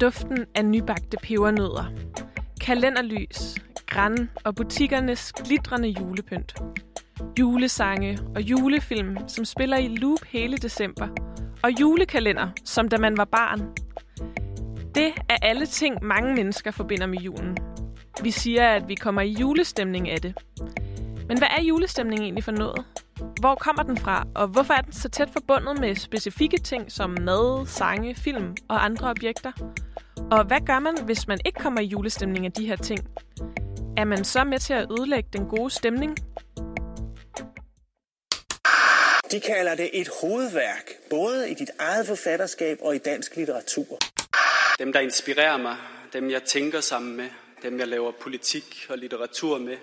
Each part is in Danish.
duften af nybagte pebernødder, kalenderlys, græn og butikkernes glitrende julepynt. Julesange og julefilm, som spiller i loop hele december. Og julekalender, som da man var barn. Det er alle ting, mange mennesker forbinder med julen. Vi siger, at vi kommer i julestemning af det. Men hvad er julestemning egentlig for noget? Hvor kommer den fra, og hvorfor er den så tæt forbundet med specifikke ting som mad, sange, film og andre objekter? Og hvad gør man, hvis man ikke kommer i julestemning af de her ting? Er man så med til at ødelægge den gode stemning? De kalder det et hovedværk, både i dit eget forfatterskab og i dansk litteratur. Dem, der inspirerer mig, dem jeg tænker sammen med, dem jeg laver politik og litteratur med.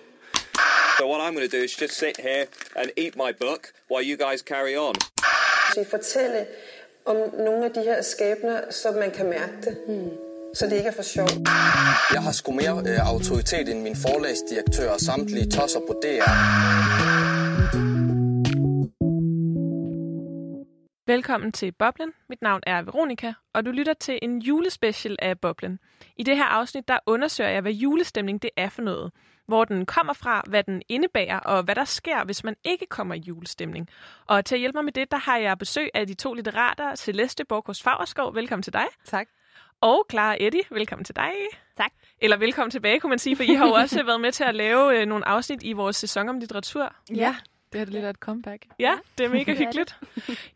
So what I'm going to do is just sit here and eat my book while you guys carry on. Vi fortælle om nogle af de her skæbner, så man kan mærke det. Hmm. Så det ikke er for sjov. Jeg har sgu mere øh, autoritet end min forlagsdirektør og samtlige tosser på DR. Velkommen til Boblen. Mit navn er Veronika, og du lytter til en julespecial af Boblen. I det her afsnit, der undersøger jeg, hvad julestemning det er for noget. Hvor den kommer fra, hvad den indebærer, og hvad der sker, hvis man ikke kommer i julestemning. Og til at hjælpe mig med det, der har jeg besøg af de to litterater, Celeste Borgårds Fagerskov. Velkommen til dig. Tak. Og Clara Eddie, velkommen til dig. Tak. Eller velkommen tilbage, kunne man sige, for I har jo også været med til at lave øh, nogle afsnit i vores sæson om litteratur. Ja, det er lidt af et comeback. Ja, det er mega Det er hyggeligt.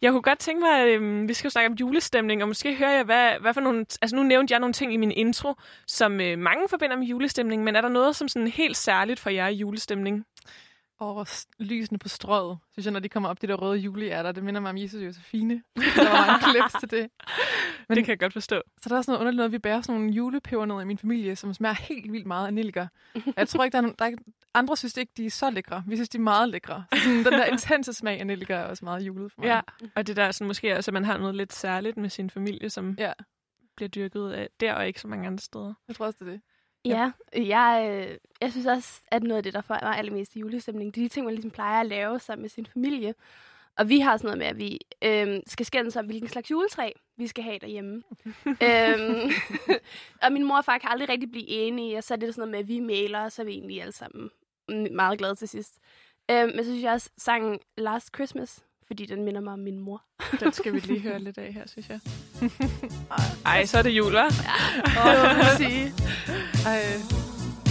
Jeg kunne godt tænke mig, at øh, vi skal jo snakke om julestemning, og måske hører jeg, hvad, hvad for nogle... Altså nu nævnte jeg nogle ting i min intro, som øh, mange forbinder med julestemning, men er der noget som sådan helt særligt for jer i julestemning? Og lysene på strøget, synes jeg, når de kommer op, de der røde juleærter, det minder mig om Jesus og Josefine. der var mange clips til det. Men, det kan jeg godt forstå. Så der er sådan noget underligt noget, vi bærer sådan nogle julepeber ned i min familie, som smager helt vildt meget af nellike. Jeg tror ikke, der er, nogen, der er ikke, andre synes ikke, de er så lækre. Vi synes, de er meget lækre. Så sådan, den der intense smag af nellike er også meget julet for mig. Ja, og det der sådan, måske også, at man har noget lidt særligt med sin familie, som ja. bliver dyrket af der og ikke så mange andre steder. Jeg tror også, det er det. Ja, jeg, øh, jeg synes også, at noget af det, der får mig allermest i julestemning, det er de ting, man ligesom plejer at lave sammen med sin familie. Og vi har sådan noget med, at vi øh, skal skændes om, hvilken slags juletræ vi skal have derhjemme. øhm, og min mor og far kan aldrig rigtig blive enige, og så er det sådan noget med, at vi mailer, og så er vi egentlig alle sammen meget glade til sidst. Øhm, men så synes jeg også, sangen Last Christmas, fordi den minder mig om min mor. Den skal vi lige høre lidt af her, synes jeg. Ej, så er det jul, hva'? Åh, det må man sige. Ej,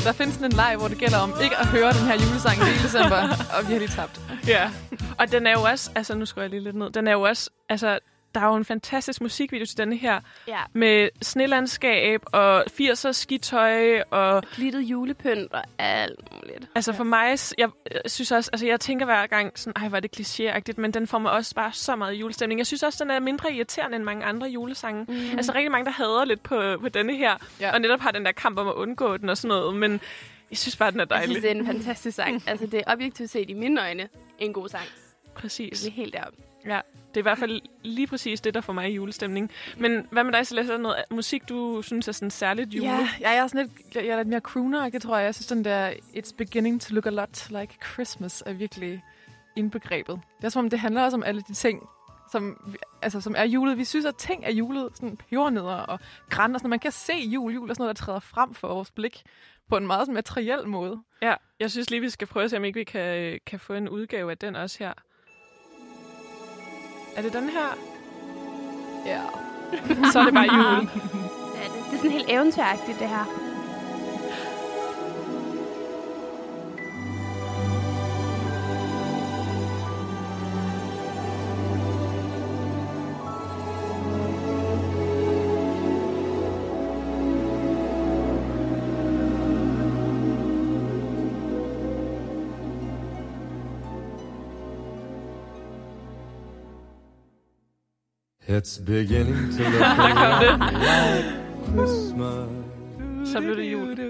der findes sådan en leg, hvor det gælder om ikke at høre den her julesang i hele december, og vi har lige tabt. Ja, og den er jo også, altså nu skal jeg lige lidt ned, den er jo også, altså der er jo en fantastisk musikvideo til denne her, Ja. med snelandskab og 80'er skitøj og... Glittet julepynt og alt muligt. Altså for mig, jeg, jeg synes også, altså jeg tænker hver gang sådan, ej, hvor er det klichéagtigt, men den får mig også bare så meget julestemning. Jeg synes også, den er mindre irriterende end mange andre julesange. Mm. Altså rigtig mange, der hader lidt på, på denne her, Ja. og netop har den der kamp om at undgå den og sådan noget, men jeg synes bare, den er Jeg dejlig. synes, det er en fantastisk sang. Altså, det er objektivt set i mine øjne en god sang. Præcis. Det er helt deroppe. Ja, det er i hvert fald lige præcis det, der får mig i julestemning. Men hvad med dig, Celeste? Er noget musik, du synes er sådan særligt jule? Ja, jeg er sådan lidt, jeg er lidt mere crooner, det tror jeg. Jeg synes, den der It's beginning to look a lot like Christmas er virkelig indbegrebet. Det er som om, det handler også om alle de ting, som, altså, som er julet. Vi synes, at ting er julet, sådan pebernødder og græn og sådan. Man kan se jul, jul er sådan noget, der træder frem for vores blik på en meget sådan materiel måde. Ja, jeg synes lige, vi skal prøve at se, om ikke vi kan, kan få en udgave af den også her. Er det den her? Ja. Så er det bare jul. Det er, det. det er sådan helt eventyragtigt, det her. It's beginning to look like Christmas. Så blev det jul.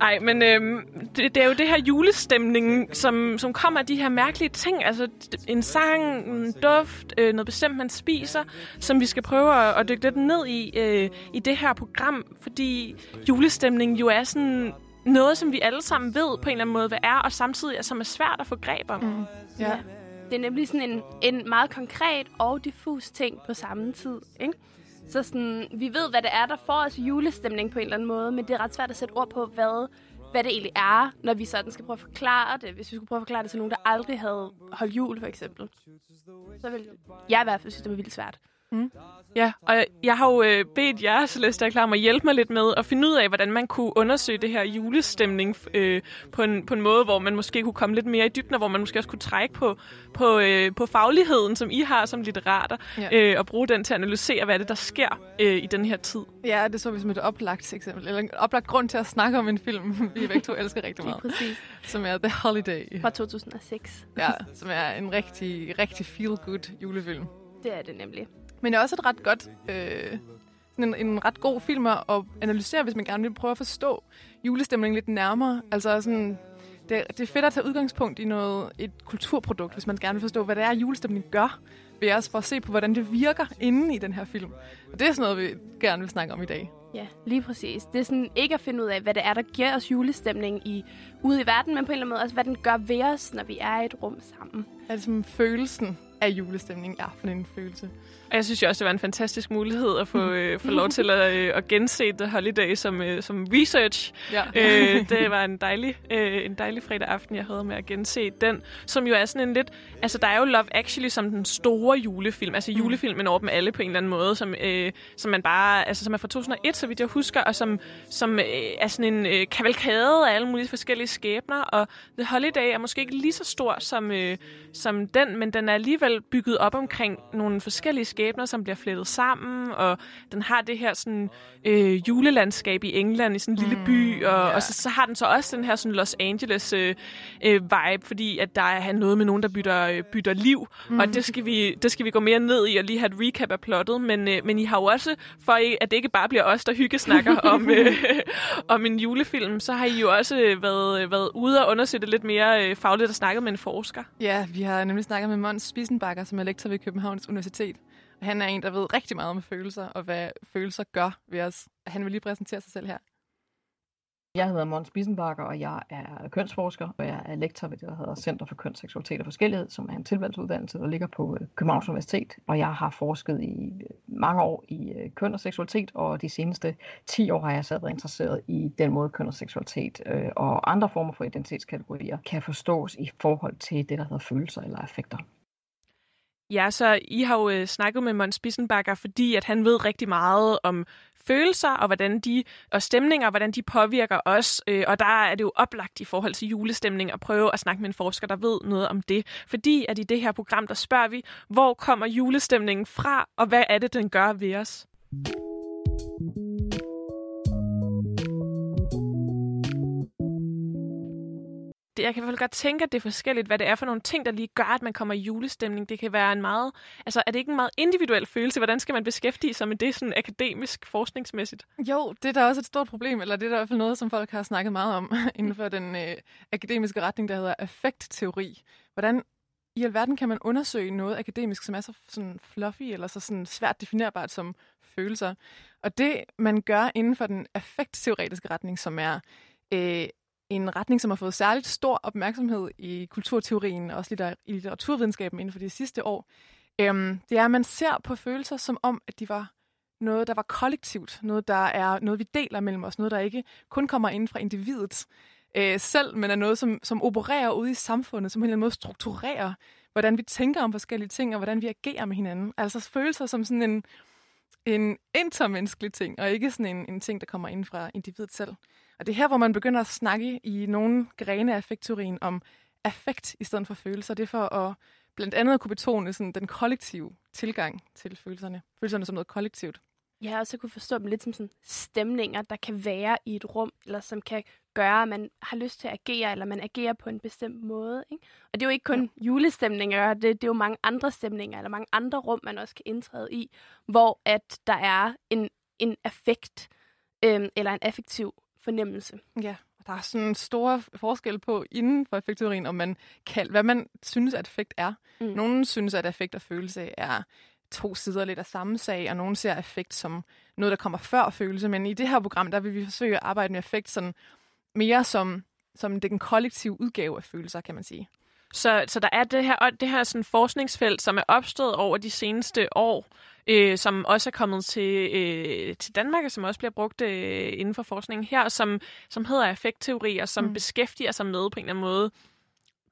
Ej, men øhm, det, det er jo det her julestemning, som, som kommer af de her mærkelige ting. Altså en sang, en duft, øh, noget bestemt, man spiser, som vi skal prøve at, at dykke lidt ned i øh, i det her program. Fordi julestemning jo er sådan noget, som vi alle sammen ved på en eller anden måde, hvad er, og samtidig er, som er svært at få greb om. Mm. Ja. Det er nemlig sådan en, en meget konkret og diffus ting på samme tid. Ikke? Så sådan, vi ved, hvad det er, der får os julestemning på en eller anden måde, men det er ret svært at sætte ord på, hvad, hvad det egentlig er, når vi sådan skal prøve at forklare det. Hvis vi skulle prøve at forklare det til nogen, der aldrig havde holdt jul, for eksempel. Så vil jeg i hvert fald synes, det var vildt svært. Ja, og jeg har jo øh, bedt jer, Celeste og Klar, om at hjælpe mig lidt med at finde ud af, hvordan man kunne undersøge det her julestemning øh, på, en, på en måde, hvor man måske kunne komme lidt mere i dybden, og hvor man måske også kunne trække på, på, øh, på fagligheden, som I har som litterater, Ja. øh, og bruge den til at analysere, hvad er det, der sker øh, i den her tid. Ja, det så vi som et oplagt eksempel. Eller en oplagt grund til at snakke om en film, vi begge to elsker rigtig meget. præcis. Som er The Holiday. Fra 2006. Ja, som er en rigtig, rigtig feel-good julefilm. Det er det nemlig. Men det er også et ret godt, øh, sådan en, en ret god film at analysere, hvis man gerne vil prøve at forstå julestemningen lidt nærmere. Altså sådan, det, det er fedt at tage udgangspunkt i noget, et kulturprodukt, hvis man gerne vil forstå, hvad det er, julestemning gør ved os, for at se på, hvordan det virker inde i den her film. Og det er sådan noget, vi gerne vil snakke om i dag. Ja, lige præcis. Det er sådan ikke at finde ud af, hvad det er, der giver os julestemning i, ude i verden, men på en eller anden måde også, hvad den gør ved os, når vi er i et rum sammen. Som følelsen af julestemning er for en følelse? Og jeg synes jo også, det var en fantastisk mulighed at få, øh, få lov til at, øh, at gense The Holiday som, øh, som research. Ja. øh, det var en dejlig, øh, en dejlig fredag aften, jeg havde med at gense den, som jo er sådan en lidt... Altså, der er jo Love Actually som den store julefilm, altså julefilmen over dem alle på en eller anden måde, som, øh, som man bare... Altså, som er fra 2001, så vidt jeg husker, og som, som øh, er sådan en øh, kavalkade af alle mulige forskellige skæbner, og The Holiday er måske ikke lige så stor som, øh, som den, men den er alligevel bygget op omkring nogle forskellige skæbner, som bliver flettet sammen, og den har det her sådan øh, julelandskab i England, i sådan en lille by, og, ja. og så, så har den så også den her sådan Los Angeles øh, øh, vibe, fordi at der er noget med nogen, der bytter, øh, bytter liv, mm. og det skal, vi, det skal vi gå mere ned i og lige have et recap af plottet, men, øh, men I har jo også, for at det ikke bare bliver os, der hyggesnakker om, øh, om en julefilm, så har I jo også øh, været, været ude og undersøge det lidt mere øh, fagligt og snakket med en forsker. Ja, vi har nemlig snakket med Måns Rosenbakker, som er lektor ved Københavns Universitet. Og han er en, der ved rigtig meget om følelser, og hvad følelser gør ved os. Han vil lige præsentere sig selv her. Jeg hedder Måns Bissenbakker, og jeg er kønsforsker, og jeg er lektor ved det, der hedder Center for Køn, Seksualitet og Forskellighed, som er en tilvalgsuddannelse, der ligger på øh, Københavns Universitet. Og jeg har forsket i øh, mange år i øh, køn og seksualitet, og de seneste 10 år har jeg så været interesseret i den måde, køn og seksualitet og andre former for identitetskategorier kan forstås i forhold til det, der hedder følelser eller affekter. Ja, så I har jo øh, snakket med Måns Bissenbakker, fordi at han ved rigtig meget om følelser og hvordan de og stemninger, hvordan de påvirker os. Øh, og der er det jo oplagt i forhold til julestemning at prøve at snakke med en forsker, der ved noget om det. Fordi at i det her program, der spørger vi, hvor kommer julestemningen fra, og hvad er det, den gør ved os? Det, jeg kan i hvert fald godt tænke, at det er forskelligt, hvad det er for nogle ting, der lige gør, at man kommer i julestemning. Det kan være en meget... Altså, er det ikke en meget individuel følelse? Hvordan skal man beskæftige sig med det sådan akademisk, forskningsmæssigt? Jo, det er da også et stort problem, eller det er da i hvert fald noget, som folk har snakket meget om inden for den øh, akademiske retning, der hedder affektteori. Hvordan i alverden kan man undersøge noget akademisk, som er så sådan fluffy eller så sådan svært definerbart som følelser? Og det, man gør inden for den affektteoretiske retning, som er øh, en retning, som har fået særligt stor opmærksomhed i kulturteorien og også litter- i litteraturvidenskaben inden for de sidste år, øhm, det er, at man ser på følelser som om, at de var noget, der var kollektivt, noget, der er noget, vi deler mellem os, noget, der ikke kun kommer ind fra individet øh, selv, men er noget, som, som opererer ude i samfundet, som på en eller anden måde strukturerer, hvordan vi tænker om forskellige ting, og hvordan vi agerer med hinanden. Altså følelser som sådan en, en intermenneskelig ting, og ikke sådan en, en ting, der kommer ind fra individet selv. Og det er her, hvor man begynder at snakke i nogle grene af affektteorien om affekt i stedet for følelser. Det er for at blandt andet at kunne betone sådan, den kollektive tilgang til følelserne. Følelserne som noget kollektivt. Jeg har også kunne forstå dem lidt som sådan stemninger, der kan være i et rum, eller som kan gøre, at man har lyst til at agere, eller man agerer på en bestemt måde. Ikke? Og det er jo ikke kun ja. julestemninger, det, det er jo mange andre stemninger, eller mange andre rum, man også kan indtræde i, hvor at der er en, en affekt, øhm, eller en affektiv fornemmelse. Ja, og der er sådan en stor forskel på inden for affektteorien, om man kan, hvad man synes, at affekt er. Mm. Nogle synes, at affekt og følelse er to sider lidt af samme sag, og nogen ser affekt som noget, der kommer før følelse. Men i det her program, der vil vi forsøge at arbejde med affekt sådan mere som, som den kollektive udgave af følelser, kan man sige. Så, så der er det her, det her sådan forskningsfelt, som er opstået over de seneste år, øh, som også er kommet til, øh, til Danmark, og som også bliver brugt øh, inden for forskningen her, som, som hedder effektteori, og som mm. beskæftiger sig med på en eller anden måde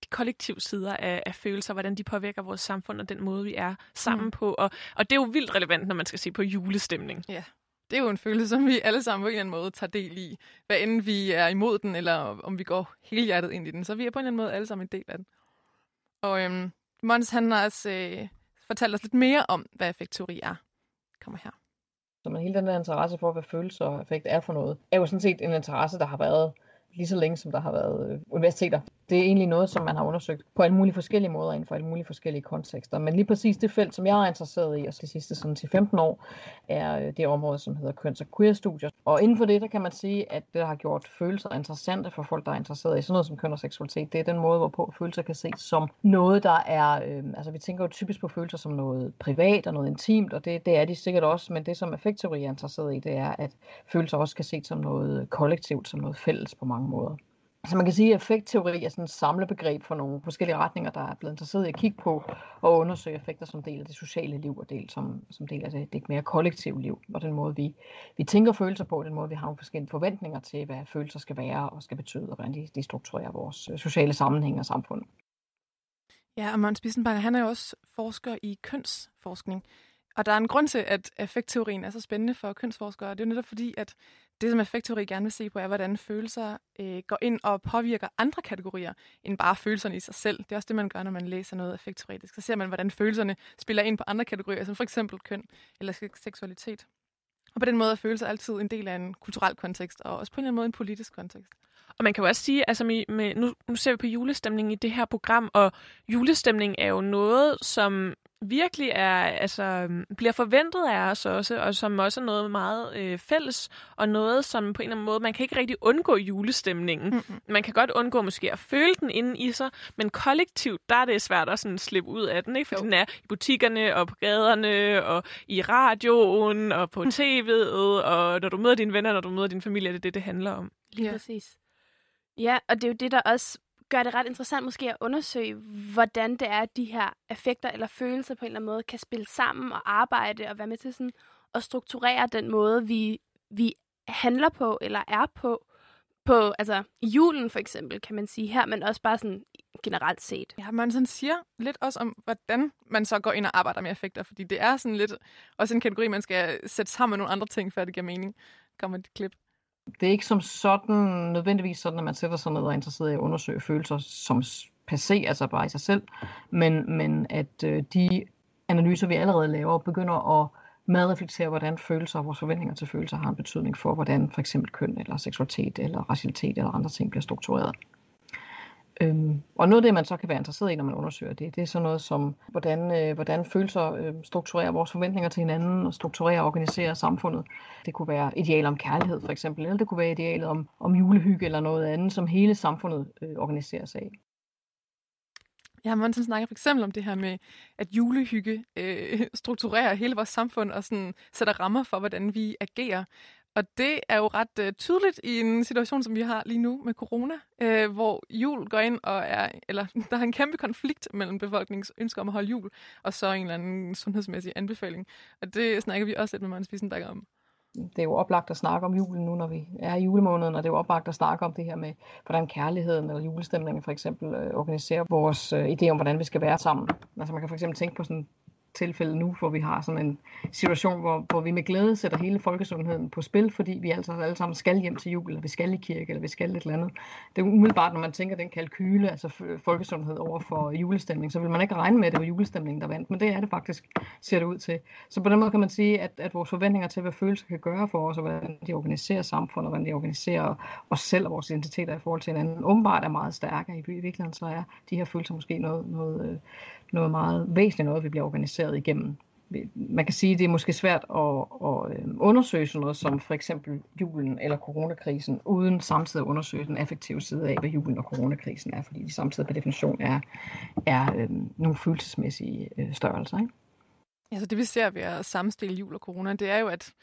de kollektive sider af, af følelser, hvordan de påvirker vores samfund og den måde, vi er sammen mm. på. Og, og det er jo vildt relevant, når man skal se på julestemning. Ja, det er jo en følelse, som vi alle sammen på en eller anden måde tager del i. Hvad end vi er imod den, eller om vi går hele hjertet ind i den. Så vi er på en eller anden måde alle sammen en del af den. Og øhm, Mons, han har også øh, fortalt os lidt mere om, hvad effektteori er. Kommer her. Så man hele den der interesse for, hvad følelser og effekt er for noget, er jo sådan set en interesse, der har været lige så længe, som der har været øh, universiteter. Det er egentlig noget, som man har undersøgt på alle mulige forskellige måder inden for alle mulige forskellige kontekster. Men lige præcis det felt, som jeg er interesseret i, og de sidste sådan til 15 år, er øh, det område, som hedder køns- og queer-studier. Og inden for det, der kan man sige, at det, der har gjort følelser interessante for folk, der er interesseret i sådan noget som køn og seksualitet, det er den måde, hvorpå følelser kan ses som noget, der er... Øh, altså, vi tænker jo typisk på følelser som noget privat og noget intimt, og det, det er de sikkert også, men det, som effektteori er interesseret i, det er, at følelser også kan ses som noget kollektivt, som noget fælles på mange måder. Så man kan sige, at effektteori er sådan et samlebegreb for nogle forskellige retninger, der er blevet interesseret i at kigge på og undersøge effekter som del af det sociale liv og del som, som del af det, det mere kollektive liv. Og den måde, vi, vi tænker følelser på, den måde, vi har nogle forskellige forventninger til, hvad følelser skal være og skal betyde, og hvordan de, de strukturerer vores øh, sociale sammenhæng og samfund. Ja, og Måns Bissenbakker, han er jo også forsker i kønsforskning. Og der er en grund til, at effektteorien er så spændende for kønsforskere. Det er jo netop fordi, at det, som effektteori gerne vil se på, er, hvordan følelser øh, går ind og påvirker andre kategorier, end bare følelserne i sig selv. Det er også det, man gør, når man læser noget effektteoretisk. Så ser man, hvordan følelserne spiller ind på andre kategorier, som for eksempel køn eller seksualitet. Og på den måde er følelser altid en del af en kulturel kontekst, og også på en eller anden måde en politisk kontekst. Og man kan jo også sige, altså med, med, nu, nu ser vi på julestemningen i det her program, og julestemning er jo noget, som virkelig er, altså, bliver forventet af os også, og som også er noget meget øh, fælles, og noget, som på en eller anden måde, man kan ikke rigtig undgå julestemningen. Mm-hmm. Man kan godt undgå måske at føle den inde i sig, men kollektivt, der er det svært at sådan slippe ud af den, ikke? For jo. den er i butikkerne, og på gaderne, og i radioen, og på tv'et, og når du møder dine venner, når du møder din familie, det er det, det handler om. Lige ja. præcis. Ja, og det er jo det, der også gør det ret interessant måske at undersøge, hvordan det er, at de her effekter eller følelser på en eller anden måde kan spille sammen og arbejde og være med til sådan at strukturere den måde, vi, vi handler på eller er på. På altså, julen for eksempel, kan man sige her, men også bare sådan generelt set. Ja, man sådan siger lidt også om, hvordan man så går ind og arbejder med effekter, fordi det er sådan lidt også en kategori, man skal sætte sammen med nogle andre ting, før det giver mening. Kommer dit klip det er ikke som sådan nødvendigvis sådan, at man sætter sig ned og er interesseret i at undersøge følelser som passé, altså bare i sig selv, men, men at øh, de analyser, vi allerede laver, begynder at medreflektere, hvordan følelser og vores forventninger til følelser har en betydning for, hvordan for eksempel køn eller seksualitet eller racialitet eller andre ting bliver struktureret. Øhm, og noget af det, man så kan være interesseret i, når man undersøger det, det er sådan noget som, hvordan, øh, hvordan følelser øh, strukturerer vores forventninger til hinanden og strukturerer og organiserer samfundet. Det kunne være idealer om kærlighed for eksempel, eller det kunne være idealet om, om julehygge eller noget andet, som hele samfundet øh, organiserer sig af. Ja, Monsen snakker for eksempel om det her med, at julehygge øh, strukturerer hele vores samfund og sådan sætter rammer for, hvordan vi agerer. Og det er jo ret øh, tydeligt i en situation, som vi har lige nu med corona, øh, hvor jul går ind og er, eller der er en kæmpe konflikt mellem befolkningens ønsker om at holde jul, og så en eller anden sundhedsmæssig anbefaling. Og det snakker vi også lidt med Magnus Wissenberg om. Det er jo oplagt at snakke om julen nu, når vi er i julemåneden, og det er jo oplagt at snakke om det her med, hvordan kærligheden eller julestemningen for eksempel øh, organiserer vores øh, idé om, hvordan vi skal være sammen. Altså man kan for eksempel tænke på sådan tilfælde nu, hvor vi har sådan en situation, hvor, hvor vi med glæde sætter hele folkesundheden på spil, fordi vi altså alle sammen skal hjem til jul, eller vi skal i kirke, eller vi skal et eller andet. Det er umiddelbart, når man tænker den kalkyle, altså folkesundhed over for julestemning, så vil man ikke regne med, at det var julestemningen, der vandt, men det er det faktisk, ser det ud til. Så på den måde kan man sige, at, at vores forventninger til, hvad følelser kan gøre for os, og hvordan de organiserer samfundet, og hvordan de organiserer os selv og vores identiteter i forhold til hinanden, umiddelbart er meget stærkere. I virkeligheden så er de her følelser måske noget, noget, øh, noget meget væsentligt noget, vi bliver organiseret igennem. Man kan sige, at det er måske svært at, at øhm, undersøge sådan noget som for eksempel julen eller coronakrisen, uden samtidig at undersøge den effektive side af, hvad julen og coronakrisen er, fordi de samtidig per definition er, er øh, nogle følelsesmæssige øh, størrelser. Ikke? Altså det vi ser ved at sammenstille jul og corona, det er jo, at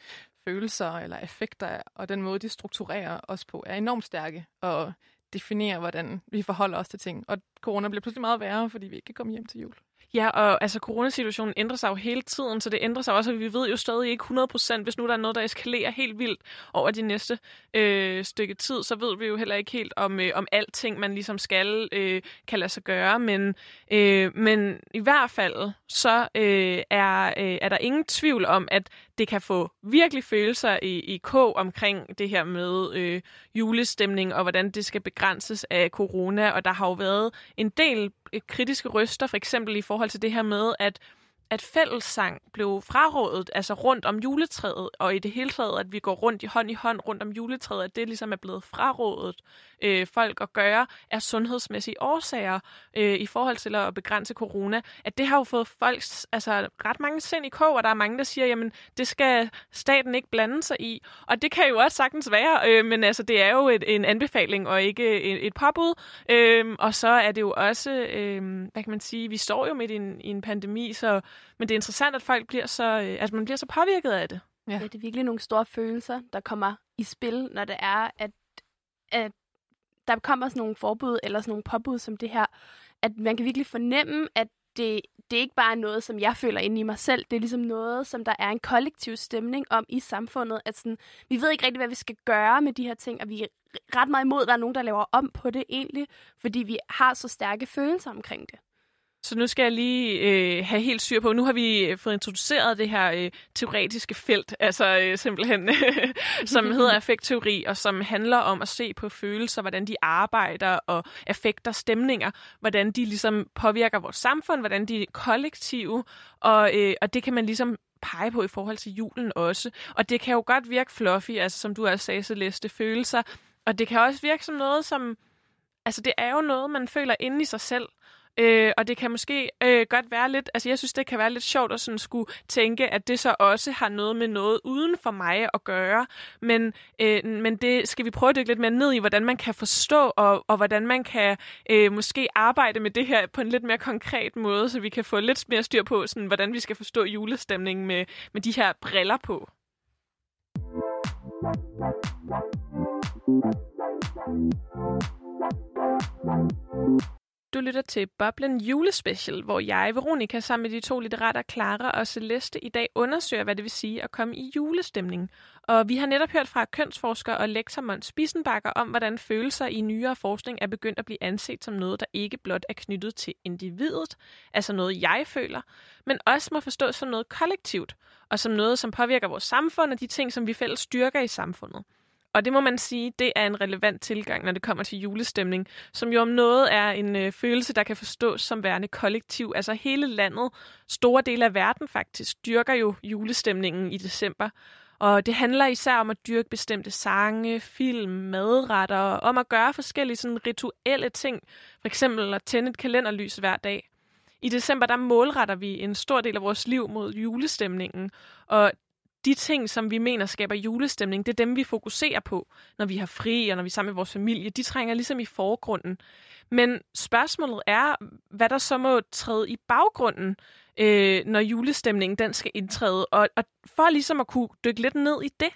følelser eller effekter og den måde, de strukturerer os på, er enormt stærke. Og definere, hvordan vi forholder os til ting. Og corona bliver pludselig meget værre, fordi vi ikke kan komme hjem til jul. Ja, og altså coronasituationen ændrer sig jo hele tiden, så det ændrer sig også, og vi ved jo stadig ikke 100%, hvis nu der er noget, der eskalerer helt vildt over de næste øh, stykke tid, så ved vi jo heller ikke helt, om, øh, om alting, man ligesom skal, øh, kan lade sig gøre, men, øh, men i hvert fald, så øh, er, øh, er der ingen tvivl om, at det kan få virkelig følelser i, i k omkring det her med øh, julestemning, og hvordan det skal begrænses af corona, og der har jo været en del øh, kritiske røster, for eksempel i forhold til det her med, at at fællessang blev frarådet, altså rundt om juletræet, og i det hele taget, at vi går rundt i hånd i hånd rundt om juletræet, at det ligesom er blevet frarådet øh, folk at gøre af sundhedsmæssige årsager øh, i forhold til at begrænse corona, at det har jo fået folk altså, ret mange sind i kog, og der er mange, der siger, jamen det skal staten ikke blande sig i. Og det kan jo også sagtens være, øh, men altså, det er jo et, en anbefaling og ikke et, et påbud. Øh, og så er det jo også, øh, hvad kan man sige, vi står jo midt i en, i en pandemi, så, men det er interessant, at folk bliver så, øh, altså man bliver så påvirket af det. Ja. ja, det er virkelig nogle store følelser, der kommer i spil, når det er, at, at der kommer sådan nogle forbud eller sådan nogle påbud som det her, at man kan virkelig fornemme, at det, det er ikke bare noget, som jeg føler inde i mig selv. Det er ligesom noget, som der er en kollektiv stemning om i samfundet. At sådan, vi ved ikke rigtig, hvad vi skal gøre med de her ting, og vi er ret meget imod, at der er nogen, der laver om på det egentlig, fordi vi har så stærke følelser omkring det. Så nu skal jeg lige øh, have helt styr på. Nu har vi øh, fået introduceret det her øh, teoretiske felt, altså øh, simpelthen, som hedder affektteori, og som handler om at se på følelser, hvordan de arbejder, og affekter, stemninger, hvordan de ligesom påvirker vores samfund, hvordan de er kollektive, og, øh, og det kan man ligesom pege på i forhold til julen også. Og det kan jo godt virke fluffy, altså som du også sagde, så læste følelser, og det kan også virke som noget, som altså det er jo noget, man føler inde i sig selv. Øh, og det kan måske øh, godt være lidt, altså jeg synes, det kan være lidt sjovt at sådan skulle tænke, at det så også har noget med noget uden for mig at gøre. Men, øh, men det skal vi prøve at dykke lidt mere ned i, hvordan man kan forstå, og, og hvordan man kan øh, måske arbejde med det her på en lidt mere konkret måde, så vi kan få lidt mere styr på, sådan, hvordan vi skal forstå julestemningen med, med de her briller på. Du lytter til Boblen julespecial, hvor jeg, Veronika, sammen med de to litterater, Clara og Celeste, i dag undersøger, hvad det vil sige at komme i julestemning. Og vi har netop hørt fra kønsforsker og lektor Måns Bissenbakker om, hvordan følelser i nyere forskning er begyndt at blive anset som noget, der ikke blot er knyttet til individet, altså noget jeg føler, men også må forstås som noget kollektivt, og som noget, som påvirker vores samfund og de ting, som vi fælles styrker i samfundet. Og det må man sige, det er en relevant tilgang, når det kommer til julestemning, som jo om noget er en øh, følelse, der kan forstås som værende kollektiv. Altså hele landet, store dele af verden faktisk, dyrker jo julestemningen i december. Og det handler især om at dyrke bestemte sange, film, madretter, og om at gøre forskellige sådan rituelle ting. For eksempel at tænde et kalenderlys hver dag. I december der målretter vi en stor del af vores liv mod julestemningen, og de ting, som vi mener skaber julestemning, det er dem, vi fokuserer på, når vi har fri og når vi er sammen med vores familie. De trænger ligesom i forgrunden. Men spørgsmålet er, hvad der så må træde i baggrunden, øh, når julestemningen den skal indtræde. Og, og for ligesom at kunne dykke lidt ned i det,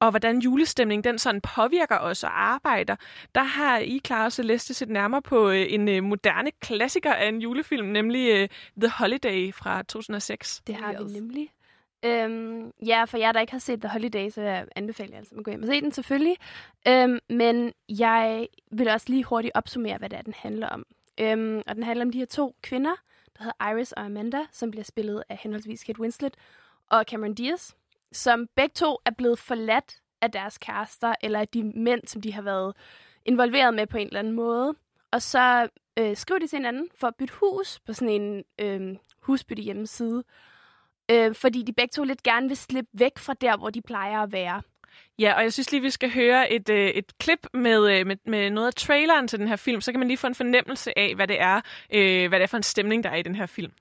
og hvordan julestemningen den sådan påvirker os og arbejder, der har I, Clara Celeste, set nærmere på øh, en øh, moderne klassiker af en julefilm, nemlig øh, The Holiday fra 2006. Det har vi nemlig. Øhm, ja, for jer, der ikke har set The Holiday, så jeg anbefaler altså at gå hjem og se den selvfølgelig. Øhm, men jeg vil også lige hurtigt opsummere, hvad det er, den handler om. Øhm, og den handler om de her to kvinder, der hedder Iris og Amanda, som bliver spillet af henholdsvis Kate Winslet og Cameron Diaz, som begge to er blevet forladt af deres kærester, eller af de mænd, som de har været involveret med på en eller anden måde. Og så øh, skriver de til hinanden for at bytte hus på sådan en øh, husbytte hjemmeside øh, fordi de begge to lidt gerne vil slippe væk fra der, hvor de plejer at være. Ja, og jeg synes lige, vi skal høre et, øh, et klip med, øh, med, med noget af traileren til den her film, så kan man lige få en fornemmelse af, hvad det er, øh, hvad det er for en stemning, der er i den her film.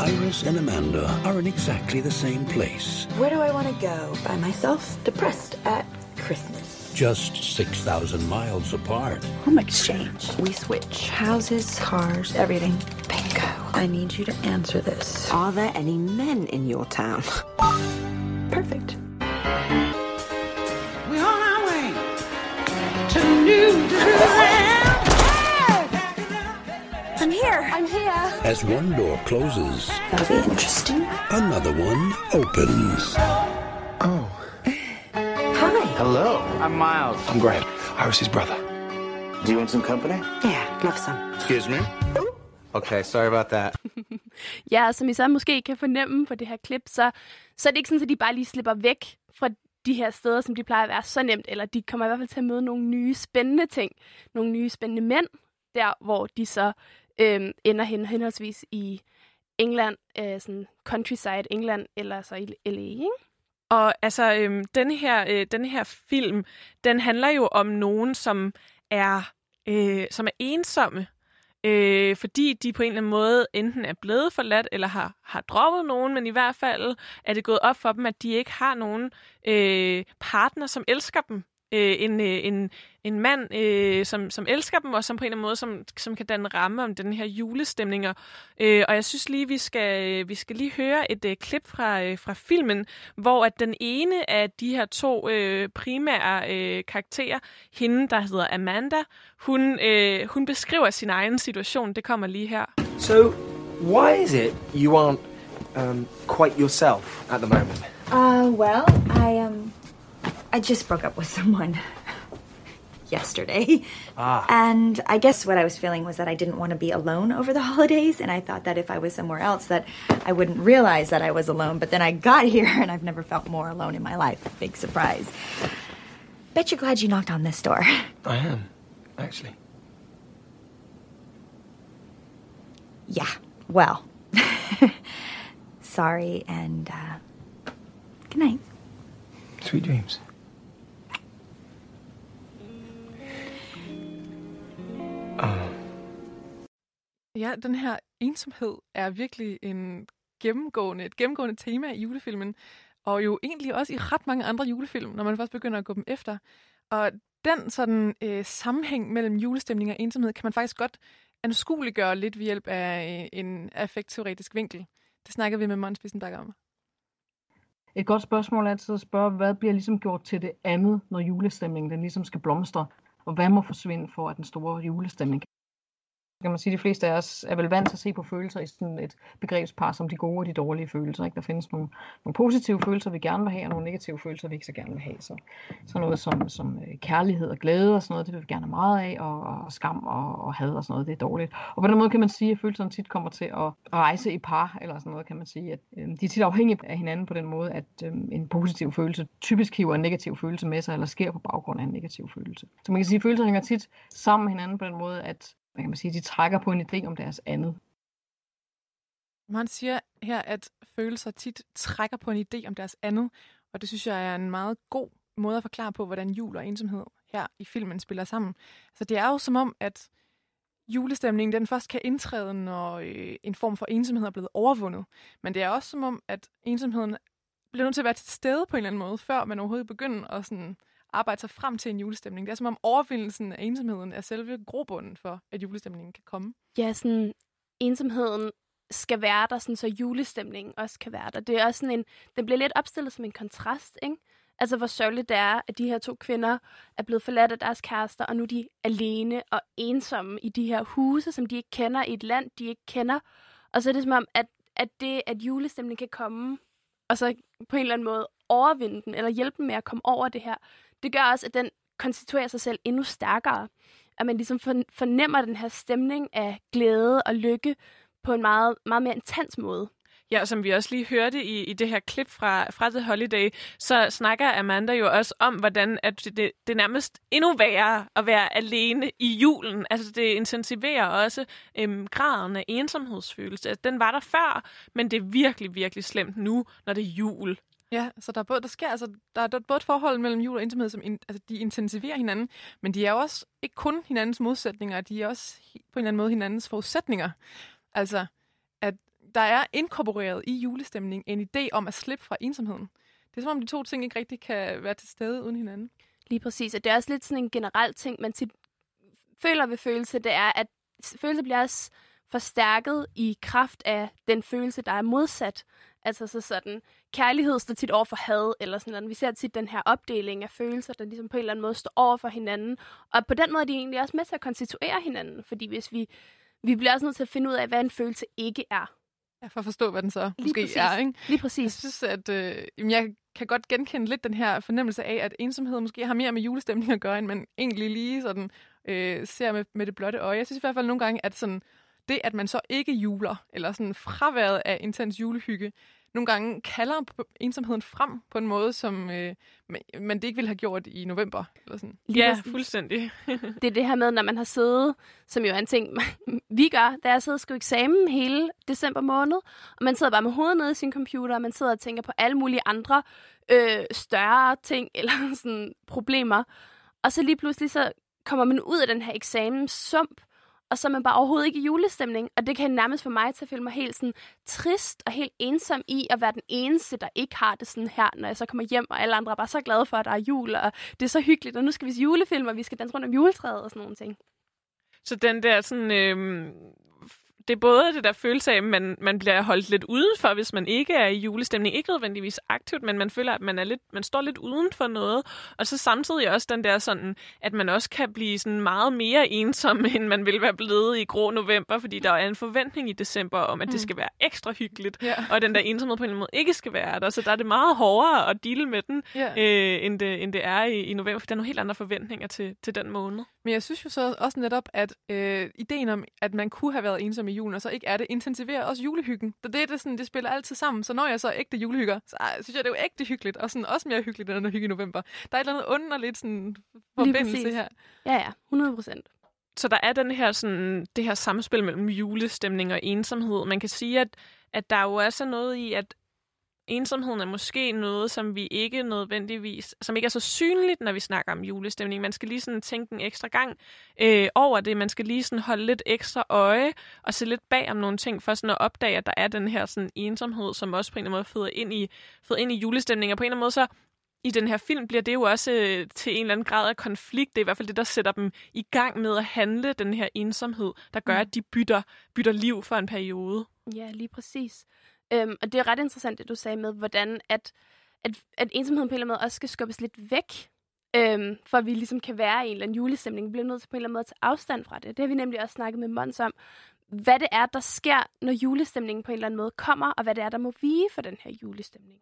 Iris and Amanda are in exactly the same place. Where do I want to go? By myself? Depressed at Christmas. Just 6,000 miles apart. Home exchange. We switch houses, cars, everything. Bingo. I need you to answer this. Are there any men in your town? Perfect. We're on our way to New I'm here. I'm here. As one door closes, That'll be interesting. another one opens. Oh, Hi. Hello, I'm Miles. I'm Graham. Iris' brother. Do you want some company? Yeah, love some. Excuse me? Okay, sorry about that. Ja, som I så måske kan fornemme på det her klip, så, så er det ikke sådan, at de bare lige slipper væk fra de her steder, som de plejer at være så nemt, eller de kommer i hvert fald til at møde nogle nye spændende ting, nogle nye spændende mænd, der hvor de så øhm, ender hen, henholdsvis i England, øh, sådan countryside England, eller så i LA, ikke? Og altså, øhm, den, her, øh, den her film, den handler jo om nogen, som er, øh, som er ensomme, øh, fordi de på en eller anden måde enten er blevet forladt, eller har, har droppet nogen, men i hvert fald er det gået op for dem, at de ikke har nogen øh, partner, som elsker dem. Øh, en, øh, en, en mand, øh, som, som elsker dem, og som på en eller anden måde, som, som kan danne ramme om den her julestemning. Og, øh, og jeg synes lige, vi skal, vi skal lige høre et øh, klip fra, øh, fra filmen, hvor at den ene af de her to øh, primære øh, karakterer, hende, der hedder Amanda, hun, øh, hun beskriver sin egen situation. Det kommer lige her. So, why is it you aren't um, quite yourself at the moment? Uh, well, I, um, I just broke up with someone yesterday. Ah. And I guess what I was feeling was that I didn't want to be alone over the holidays, and I thought that if I was somewhere else that I wouldn't realize that I was alone. But then I got here and I've never felt more alone in my life. Big surprise. Bet you're glad you knocked on this door. I am, actually. Yeah. Well. Sorry and uh good night. Sweet dreams. Oh, Ja, den her ensomhed er virkelig en gennemgående, et gennemgående tema i julefilmen, og jo egentlig også i ret mange andre julefilm, når man først begynder at gå dem efter. Og den sådan øh, sammenhæng mellem julestemning og ensomhed kan man faktisk godt anskueliggøre lidt ved hjælp af øh, en affektteoretisk vinkel. Det snakker vi med Måns Bissenbakker om. Et godt spørgsmål er altid at spørge, hvad bliver ligesom gjort til det andet, når julestemningen den ligesom skal blomstre? Og hvad må forsvinde for, at den store julestemning kan man sige, de fleste af os er vel vant til at se på følelser i sådan et begrebspar som de gode og de dårlige følelser. Ikke? Der findes nogle, nogle positive følelser, vi gerne vil have, og nogle negative følelser, vi ikke så gerne vil have. Så, så noget som, som øh, kærlighed og glæde og sådan noget, det vil vi gerne have meget af, og, og skam og, og had og sådan noget, det er dårligt. Og på den måde kan man sige, at følelserne tit kommer til at rejse i par, eller sådan noget kan man sige, at øh, de er tit afhængige af hinanden på den måde, at øh, en positiv følelse typisk hiver en negativ følelse med sig, eller sker på baggrund af en negativ følelse. Så man kan sige, at følelser hænger tit sammen med hinanden på den måde, at hvad kan man sige, de trækker på en idé om deres andet. Man siger her, at følelser tit trækker på en idé om deres andet, og det synes jeg er en meget god måde at forklare på, hvordan jul og ensomhed her i filmen spiller sammen. Så det er jo som om, at julestemningen den først kan indtræde, når øh, en form for ensomhed er blevet overvundet. Men det er også som om, at ensomheden bliver nødt til at være til stede på en eller anden måde, før man overhovedet begynder at sådan, arbejde sig frem til en julestemning. Det er som om overvindelsen af ensomheden er selve grobunden for, at julestemningen kan komme. Ja, sådan ensomheden skal være der, sådan, så julestemningen også kan være der. Det er også sådan en, den bliver lidt opstillet som en kontrast, ikke? Altså, hvor sørgeligt det er, at de her to kvinder er blevet forladt af deres kærester, og nu er de alene og ensomme i de her huse, som de ikke kender, i et land, de ikke kender. Og så er det som om, at, at det, at julestemningen kan komme, og så på en eller anden måde overvinde den, eller hjælpe dem med at komme over det her, det gør også, at den konstituerer sig selv endnu stærkere. At man ligesom fornemmer den her stemning af glæde og lykke på en meget, meget mere intens måde. Ja, og som vi også lige hørte i, i det her klip fra, fra The Holiday, så snakker Amanda jo også om, hvordan at det, det er nærmest endnu værre at være alene i julen. Altså det intensiverer også øhm, graden af ensomhedsfølelse. Altså, den var der før, men det er virkelig, virkelig slemt nu, når det er jul. Ja, så der er både, der sker, altså, der er både et forhold mellem jul og ensomhed, som in, altså, de intensiverer hinanden, men de er jo også ikke kun hinandens modsætninger, de er også på en eller anden måde hinandens forudsætninger. Altså, at der er inkorporeret i julestemning en idé om at slippe fra ensomheden. Det er som om de to ting ikke rigtig kan være til stede uden hinanden. Lige præcis, og det er også lidt sådan en generel ting, man tit føler ved følelse, det er, at følelse bliver også forstærket i kraft af den følelse, der er modsat. Altså så sådan, kærlighed står tit over for had, eller sådan noget. Vi ser tit den her opdeling af følelser, der ligesom på en eller anden måde står over for hinanden. Og på den måde er de egentlig også med til at konstituere hinanden, fordi hvis vi, vi bliver også nødt til at finde ud af, hvad en følelse ikke er. Ja, for at forstå, hvad den så Lige måske præcis. er, ikke? Lige præcis. Jeg synes, at øh, jeg kan godt genkende lidt den her fornemmelse af, at ensomhed måske har mere med julestemning at gøre, end man egentlig lige sådan øh, ser med, med det blotte øje. Jeg synes i hvert fald nogle gange, at sådan, det, at man så ikke juler, eller sådan fraværet af intens julehygge, nogle gange kalder på ensomheden frem på en måde, som øh, man, det ikke ville have gjort i november. Eller sådan. Ja, fuldstændig. Det er det her med, når man har siddet, som jo er en ting, vi gør, da jeg sidder og skriver eksamen hele december måned, og man sidder bare med hovedet nede i sin computer, og man sidder og tænker på alle mulige andre øh, større ting, eller sådan problemer. Og så lige pludselig så kommer man ud af den her eksamenssump, og så er man bare overhovedet ikke i julestemning. Og det kan nærmest for mig til at føle mig helt sådan trist og helt ensom i at være den eneste, der ikke har det sådan her, når jeg så kommer hjem, og alle andre er bare så glade for, at der er jul, og det er så hyggeligt, og nu skal vi se julefilm, og vi skal danse rundt om juletræet og sådan nogle ting. Så den der sådan... Øh, det er både det der følelse af, at man, man bliver holdt lidt udenfor, hvis man ikke er i julestemning. Ikke nødvendigvis aktivt, men man føler, at man, er lidt, man står lidt uden for noget. Og så samtidig også den der sådan, at man også kan blive sådan meget mere ensom, end man ville være blevet i grå november, fordi der er en forventning i december om, at det Mm. skal være ekstra hyggeligt. Ja. Og den der ensomhed på en eller anden måde ikke skal være der. Så der er det meget hårdere at deale med den, Ja. øh, end, det, end det er i, i november, for der er nogle helt andre forventninger til, til den måned. Men jeg synes jo så også netop, at øh, ideen om, at man kunne have været ensom i julen, og så ikke er det, intensiverer også julehyggen. Så det, det, sådan, det spiller altid sammen. Så når jeg så er ægte julehygger, så ej, synes jeg, det er jo ægte hyggeligt, og sådan også mere hyggeligt end at hygge i november. Der er et eller andet underligt sådan, forbindelse her. Ja, ja, 100 procent. Så der er den her, sådan, det her samspil mellem julestemning og ensomhed. Man kan sige, at, at der jo også er noget i, at ensomheden er måske noget, som vi ikke nødvendigvis, som ikke er så synligt, når vi snakker om julestemning. Man skal lige sådan tænke en ekstra gang øh, over det. Man skal lige sådan holde lidt ekstra øje og se lidt bag om nogle ting, for sådan at opdage, at der er den her sådan ensomhed, som også på en eller anden måde føder ind i, føder ind i julestemning. Og på en eller anden måde så i den her film bliver det jo også øh, til en eller anden grad af konflikt. Det er i hvert fald det, der sætter dem i gang med at handle den her ensomhed, der gør, Mm. at de bytter, bytter liv for en periode. Ja, lige præcis. Øhm, og det er ret interessant, det du sagde med, hvordan at, at, at ensomheden på en eller anden måde også skal skubbes lidt væk, øhm, for at vi ligesom kan være i en eller anden julestemning. Vi bliver nødt til på en eller anden måde at tage afstand fra det. Det har vi nemlig også snakket med Mons om. Hvad det er, der sker, når julestemningen på en eller anden måde kommer, og hvad det er, der må vige for den her julestemning.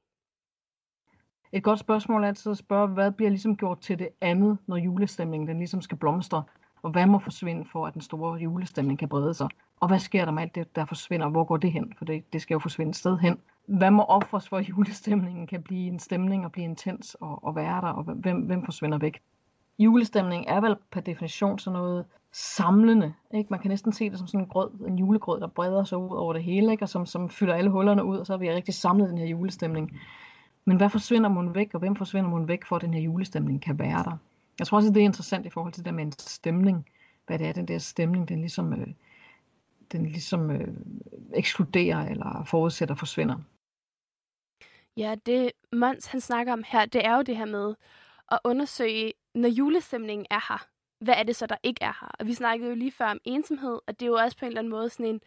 Et godt spørgsmål er altid at spørge, hvad bliver ligesom gjort til det andet, når julestemningen den ligesom skal blomstre? Og hvad må forsvinde for, at den store julestemning kan brede sig? Og hvad sker der med alt det, der forsvinder? Hvor går det hen? For det, det skal jo forsvinde et sted hen. Hvad må offres for, at julestemningen kan blive en stemning og blive intens og, og være der? Og hvem, hvem forsvinder væk? Julestemning er vel per definition sådan noget samlende. Ikke? Man kan næsten se det som sådan en grød, en julegrød, der breder sig ud over det hele, ikke? og som, som fylder alle hullerne ud, og så er vi rigtig samlet den her julestemning. Men hvad forsvinder man væk, og hvem forsvinder man væk, for at den her julestemning kan være der? Jeg tror også, at det er interessant i forhold til det der med en stemning. Hvad det er, den der stemning, den ligesom, øh, den ligesom øh, ekskluderer eller forudsætter forsvinder. Ja, det Mons han snakker om her, det er jo det her med at undersøge, når julestemningen er her, hvad er det så, der ikke er her? Og vi snakkede jo lige før om ensomhed, og det er jo også på en eller anden måde sådan en,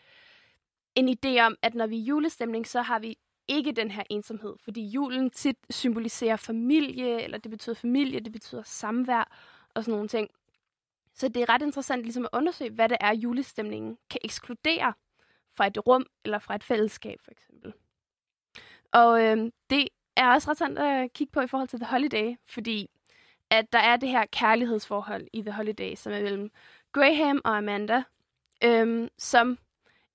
en idé om, at når vi er julestemning, så har vi ikke den her ensomhed, fordi julen tit symboliserer familie, eller det betyder familie, det betyder samvær og sådan nogle ting. Så det er ret interessant ligesom at undersøge, hvad det er, julestemningen kan ekskludere fra et rum eller fra et fællesskab, for eksempel. Og øh, det er også ret interessant at kigge på i forhold til The Holiday, fordi at der er det her kærlighedsforhold i The Holiday, som er mellem Graham og Amanda, øhm, som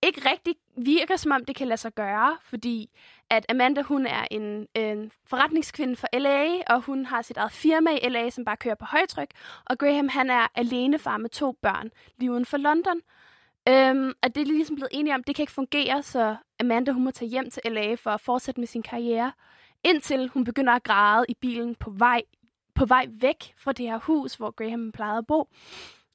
ikke rigtig virker, som om det kan lade sig gøre, fordi at Amanda, hun er en, en forretningskvinde for LA, og hun har sit eget firma i LA, som bare kører på højtryk, og Graham, han er alenefar med to børn, lige uden for London. Øhm, og det er ligesom blevet enige om, det kan ikke fungere, så Amanda, hun må tage hjem til LA for at fortsætte med sin karriere, indtil hun begynder at græde i bilen på vej, på vej væk fra det her hus, hvor Graham plejede at bo.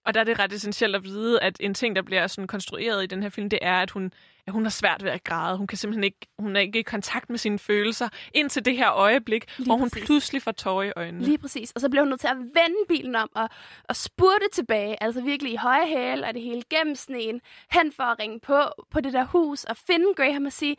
Og der er det ret essentielt at vide, at en ting, der bliver sådan konstrueret i den her film, det er, at hun, at hun har svært ved at græde. Hun kan simpelthen ikke, hun er ikke i kontakt med sine følelser indtil det her øjeblik, Lige hvor hun præcis. pludselig får tårer i øjnene. Lige præcis. Og så blev hun nødt til at vende bilen om og, og spurte tilbage, altså virkelig i høje hæle og det hele gennem sneen, hen for at ringe på på det der hus og finde Graham og sige,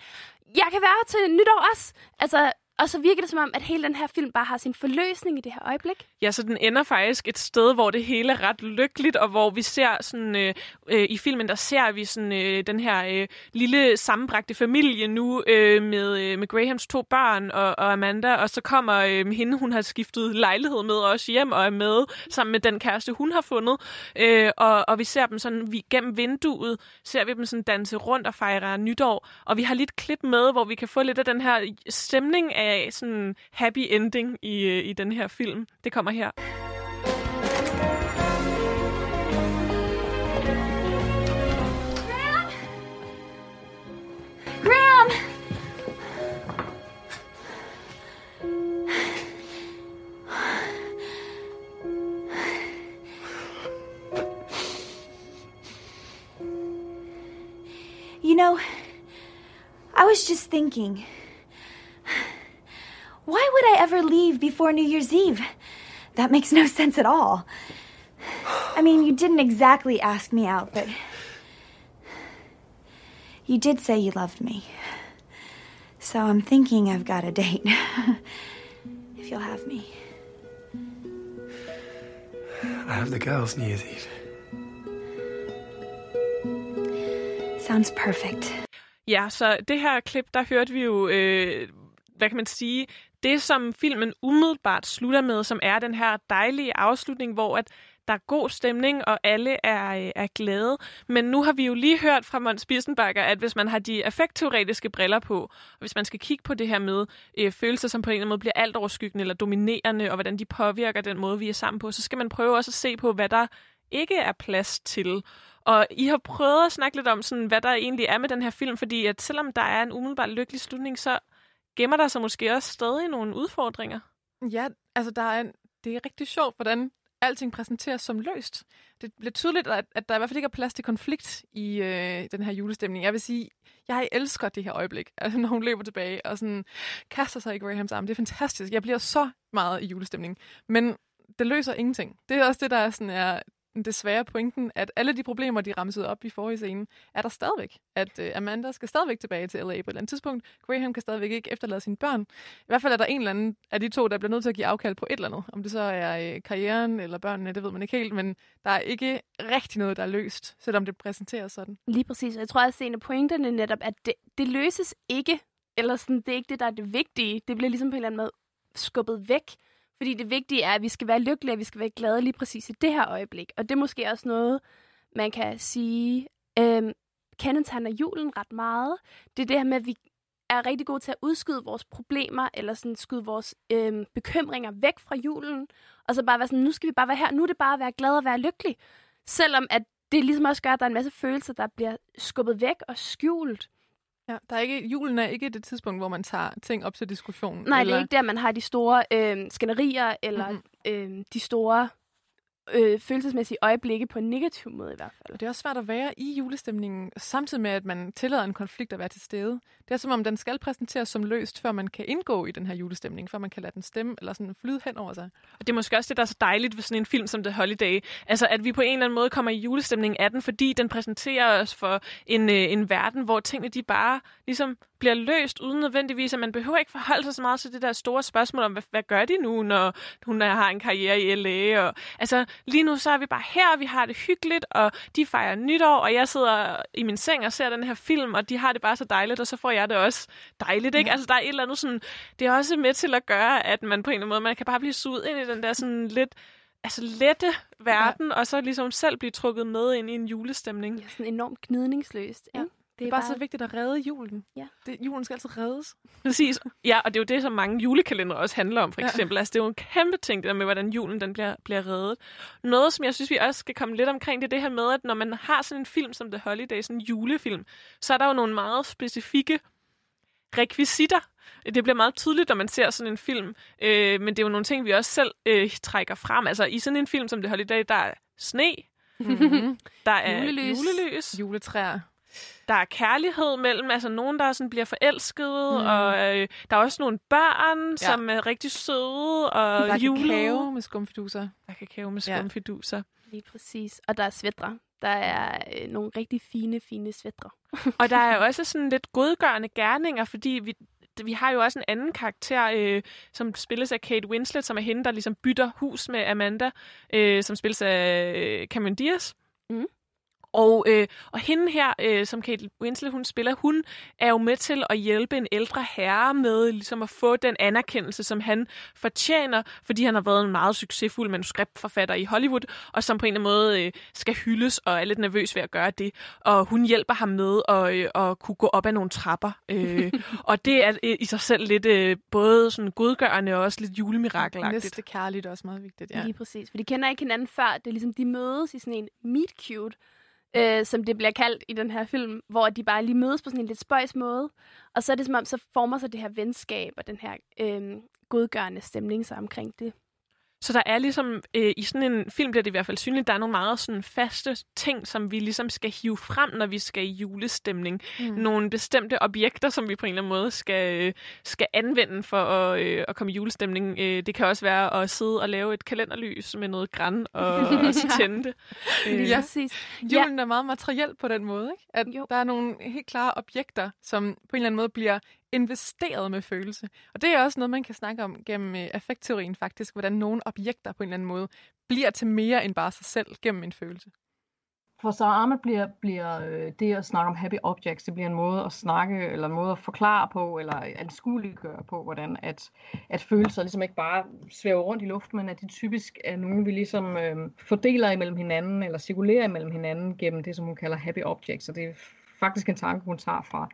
jeg kan være her til nytår også. Altså, og så virker det som om, at hele den her film bare har sin forløsning i det her øjeblik. Ja, så den ender faktisk et sted, hvor det hele er ret lykkeligt, og hvor vi ser sådan, øh, øh, i filmen, der ser vi sådan øh, den her øh, lille sammenbragte familie nu øh, med, øh, med Grahams to børn og, og Amanda, og så kommer øh, hende, hun har skiftet lejlighed med også hjem og er med sammen med den kæreste, hun har fundet, øh, og, og vi ser dem sådan, vi gennem vinduet, ser vi dem sådan danse rundt og fejre nytår, og vi har lidt klip med, hvor vi kan få lidt af den her stemning af sådan happy ending i, øh, i den her film. Det kommer her. Graham! You know, I was just thinking. Why would I ever leave before New Year's Eve? That makes no sense at all. I mean, you didn't exactly ask me out, but. You did say you loved me. So I'm thinking I've got a date. if you'll have me. I have the girls' New Year's Eve. Sounds perfect. Ja, så det her klip, der hørte vi jo, øh, hvad kan man sige, det som filmen umiddelbart slutter med, som er den her dejlige afslutning, hvor at der er god stemning, og alle er, øh, er glade. Men nu har vi jo lige hørt fra Måns Bissenbakker, at hvis man har de affektteoretiske briller på, og hvis man skal kigge på det her med øh, følelser, som på en eller anden måde bliver alt overskyggende eller dominerende, og hvordan de påvirker den måde, vi er sammen på, så skal man prøve også at se på, hvad der ikke er plads til. Og I har prøvet at snakke lidt om, sådan, hvad der egentlig er med den her film, fordi at selvom der er en umiddelbart lykkelig slutning, så gemmer der sig måske også stadig nogle udfordringer. Ja, altså der er en, det er rigtig sjovt, hvordan alting præsenteres som løst. Det bliver tydeligt, at, at der i hvert fald ikke er plads til konflikt i øh, den her julestemning. Jeg vil sige, jeg elsker det her øjeblik, altså, når hun løber tilbage og sådan kaster sig i Grahams arm. Det er fantastisk. Jeg bliver så meget i julestemning. Men det løser ingenting. Det er også det, der er, sådan, er desværre pointen, at alle de problemer, de ramsede op i forrige scene, er der stadigvæk. At øh, Amanda skal stadigvæk tilbage til LA på et eller andet tidspunkt. Graham kan stadigvæk ikke efterlade sine børn. I hvert fald er der en eller anden af de to, der bliver nødt til at give afkald på et eller andet. Om det så er øh, karrieren eller børnene, det ved man ikke helt, men der er ikke rigtig noget, der er løst, selvom det præsenteres sådan. Lige præcis. Og jeg tror også, en af pointerne netop, at det, det løses ikke, eller sådan, det er ikke det, der er det vigtige. Det bliver ligesom på en eller anden måde skubbet væk. Fordi det vigtige er, at vi skal være lykkelige, og vi skal være glade lige præcis i det her øjeblik. Og det er måske også noget, man kan sige, øhm, kendetegner julen ret meget. Det er det her med, at vi er rigtig gode til at udskyde vores problemer, eller sådan skyde vores øhm, bekymringer væk fra julen, og så bare være sådan, nu skal vi bare være her, nu er det bare at være glad og være lykkelig. Selvom at det ligesom også gør, at der er en masse følelser, der bliver skubbet væk og skjult. Ja, der er ikke, julen er ikke det tidspunkt, hvor man tager ting op til diskussion. Nej, eller... det er ikke der, man har de store øh, skænderier, eller mm-hmm. øh, de store øh, følelsesmæssige øjeblikke på en negativ måde i hvert fald. Det er også svært at være i julestemningen, samtidig med, at man tillader en konflikt at være til stede. Det er som om, den skal præsenteres som løst, før man kan indgå i den her julestemning, før man kan lade den stemme eller sådan flyde hen over sig. Og det er måske også det, der er så dejligt ved sådan en film som The Holiday. Altså, at vi på en eller anden måde kommer i julestemning af den, fordi den præsenterer os for en, øh, en verden, hvor tingene de bare ligesom bliver løst, uden nødvendigvis, at man behøver ikke forholde sig så meget til det der store spørgsmål om, hvad, hvad gør de nu, når hun har en karriere i LA. Og, altså, lige nu så er vi bare her, og vi har det hyggeligt, og de fejrer nytår, og jeg sidder i min seng og ser den her film, og de har det bare så dejligt, og så får jeg det også dejligt, ikke? Ja. Altså, der er et eller andet sådan, det er også med til at gøre, at man på en eller anden måde, man kan bare blive suget ind i den der sådan lidt, altså lette verden, ja. og så ligesom selv blive trukket med ind i en julestemning. Ja, sådan enormt gnidningsløst, ja. Det er, det er bare, bare så vigtigt at redde julen. Ja. Det, julen skal altid reddes. Præcis. Ja, og det er jo det, som mange julekalender også handler om, for eksempel. Ja. Altså, det er jo en kæmpe ting, det der med, hvordan julen den bliver, bliver reddet. Noget, som jeg synes, vi også skal komme lidt omkring, det er det her med, at når man har sådan en film som The Holiday, sådan en julefilm, så er der jo nogle meget specifikke rekvisitter. Det bliver meget tydeligt, når man ser sådan en film. Øh, men det er jo nogle ting, vi også selv øh, trækker frem. Altså, i sådan en film som The Holiday, der er sne, Mm-hmm. Der er Julelys. julelys. Juletræer. Der er kærlighed mellem, altså nogen, der sådan bliver forelskede, Mm. og øh, der er også nogle børn, Ja. ja. som er rigtig søde og Der er kakao med skumfiduser. Der er kakao med Ja. skumfiduser. Lige præcis. Og der er svætre. Der er øh, nogle rigtig fine, fine svætre. Og der er også sådan lidt godgørende gerninger, fordi vi, vi har jo også en anden karakter, øh, som spilles af Kate Winslet, som er hende, der ligesom bytter hus med Amanda, øh, som spilles af øh, Cameron Diaz. Mm. Og, øh, og hende her, øh, som Kate Winslet hun spiller, hun er jo med til at hjælpe en ældre herre med ligesom at få den anerkendelse, som han fortjener, fordi han har været en meget succesfuld manuskriptforfatter i Hollywood, og som på en eller anden måde øh, skal hyldes og er lidt nervøs ved at gøre det. Og hun hjælper ham med at, øh, at kunne gå op ad nogle trapper. Øh, og det er øh, i sig selv lidt øh, både sådan godgørende og også lidt julemirakelagtigt. Næste kærligt er også meget vigtigt, Ja. ja. Lige præcis. For de kender ikke hinanden før. Det er ligesom, de mødes i sådan en meet cute, øh, som det bliver kaldt i den her film, hvor de bare lige mødes på sådan en lidt spøjs måde. Og så er det som om, så former sig det her venskab og den her øh, godgørende stemning sig omkring det. Så der er ligesom, øh, i sådan en film bliver det i hvert fald synligt, der er nogle meget sådan faste ting, som vi ligesom skal hive frem, når vi skal i julestemning. Mm. Nogle bestemte objekter, som vi på en eller anden måde skal, øh, skal anvende for at, øh, at komme i julestemning. Øh, det kan også være at sidde og lave et kalenderlys med noget græn og, og så tænde det. Øh, Ja. Præcis. Julen er meget materiel på den måde, ikke? At Jo. der er nogle helt klare objekter, som på en eller anden måde bliver investeret med følelse. Og det er også noget, man kan snakke om gennem øh, affektteorien faktisk, hvordan nogle objekter på en eller anden måde bliver til mere end bare sig selv gennem en følelse. For så Armet bliver, bliver øh, det at snakke om happy objects, det bliver en måde at snakke, eller en måde at forklare på, eller anskueliggøre på, hvordan at, at følelser ligesom ikke bare svæver rundt i luften, men at de typisk er nogen, vi ligesom øh, fordeler imellem hinanden, eller cirkulerer imellem hinanden gennem det, som hun kalder happy objects. Og det er faktisk en tanke, hun tager fra,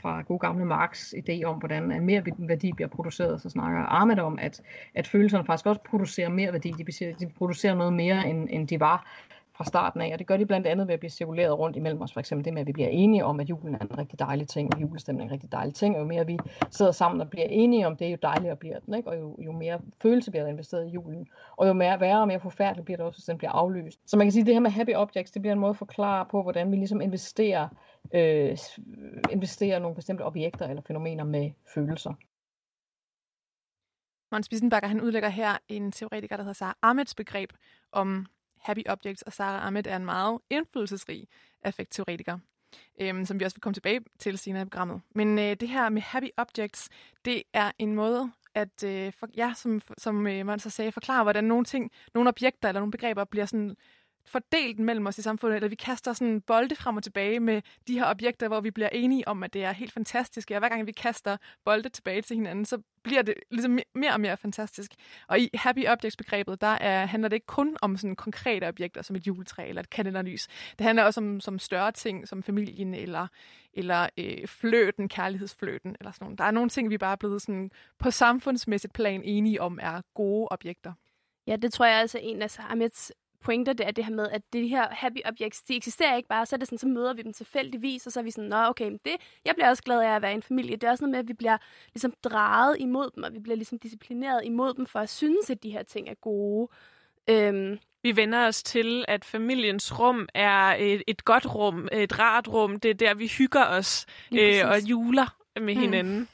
fra god gamle Marx idé om, hvordan at mere værdi bliver produceret. Så snakker Ahmed om, at, at følelserne faktisk også producerer mere værdi. De, de producerer noget mere, end, end de var fra starten af, og det gør de blandt andet ved at blive cirkuleret rundt imellem os. For eksempel det med, at vi bliver enige om, at julen er en rigtig dejlig ting, og julestemning er en rigtig dejlig ting, og jo mere vi sidder sammen og bliver enige om det, jo dejligere bliver den, ikke? og jo, jo mere følelse bliver der investeret i julen, og jo mere værre og mere forfærdeligt bliver det også, hvis den bliver aflyst. Så man kan sige, at det her med happy objects, det bliver en måde at forklare på, hvordan vi ligesom investerer, øh, investerer nogle bestemte objekter eller fænomener med følelser. Måns Bissenbakker, han udlægger her en teoretiker, der hedder Sarah Ahmeds begreb om happy objects, og Sarah Ahmed er en meget indflydelsesrig affektteoretiker, øhm, som vi også vil komme tilbage til senere i programmet. Men øh, det her med happy objects, det er en måde at, øh, for, ja, som, som øh, man så sagde, forklare, hvordan nogle ting, nogle objekter eller nogle begreber bliver sådan fordelt mellem os i samfundet, eller vi kaster sådan bolde frem og tilbage med de her objekter, hvor vi bliver enige om, at det er helt fantastisk. Og hver gang vi kaster bolde tilbage til hinanden, så bliver det ligesom mere og mere fantastisk. Og i Happy Objects-begrebet, der er, handler det ikke kun om sådan konkrete objekter, som et juletræ eller et kalenderlys. Det handler også om som større ting, som familien eller, eller øh, fløten, kærlighedsfløten, eller sådan noget. Der er nogle ting, vi bare er blevet sådan på samfundsmæssigt plan enige om, er gode objekter. Ja, det tror jeg altså er en af Samets pointer, det er det her med, at de her happy objects, de eksisterer ikke bare, så er det sådan, så møder vi dem tilfældigvis, og så er vi sådan, nå okay, men det, jeg bliver også glad af at være i en familie. Det er også noget med, at vi bliver ligesom drejet imod dem, og vi bliver ligesom disciplineret imod dem, for at synes, at de her ting er gode. Øhm, Vi vender os til, at familiens rum er et, et godt rum, et rart rum. Det er der, vi hygger os øh, og juler med Mm. hinanden.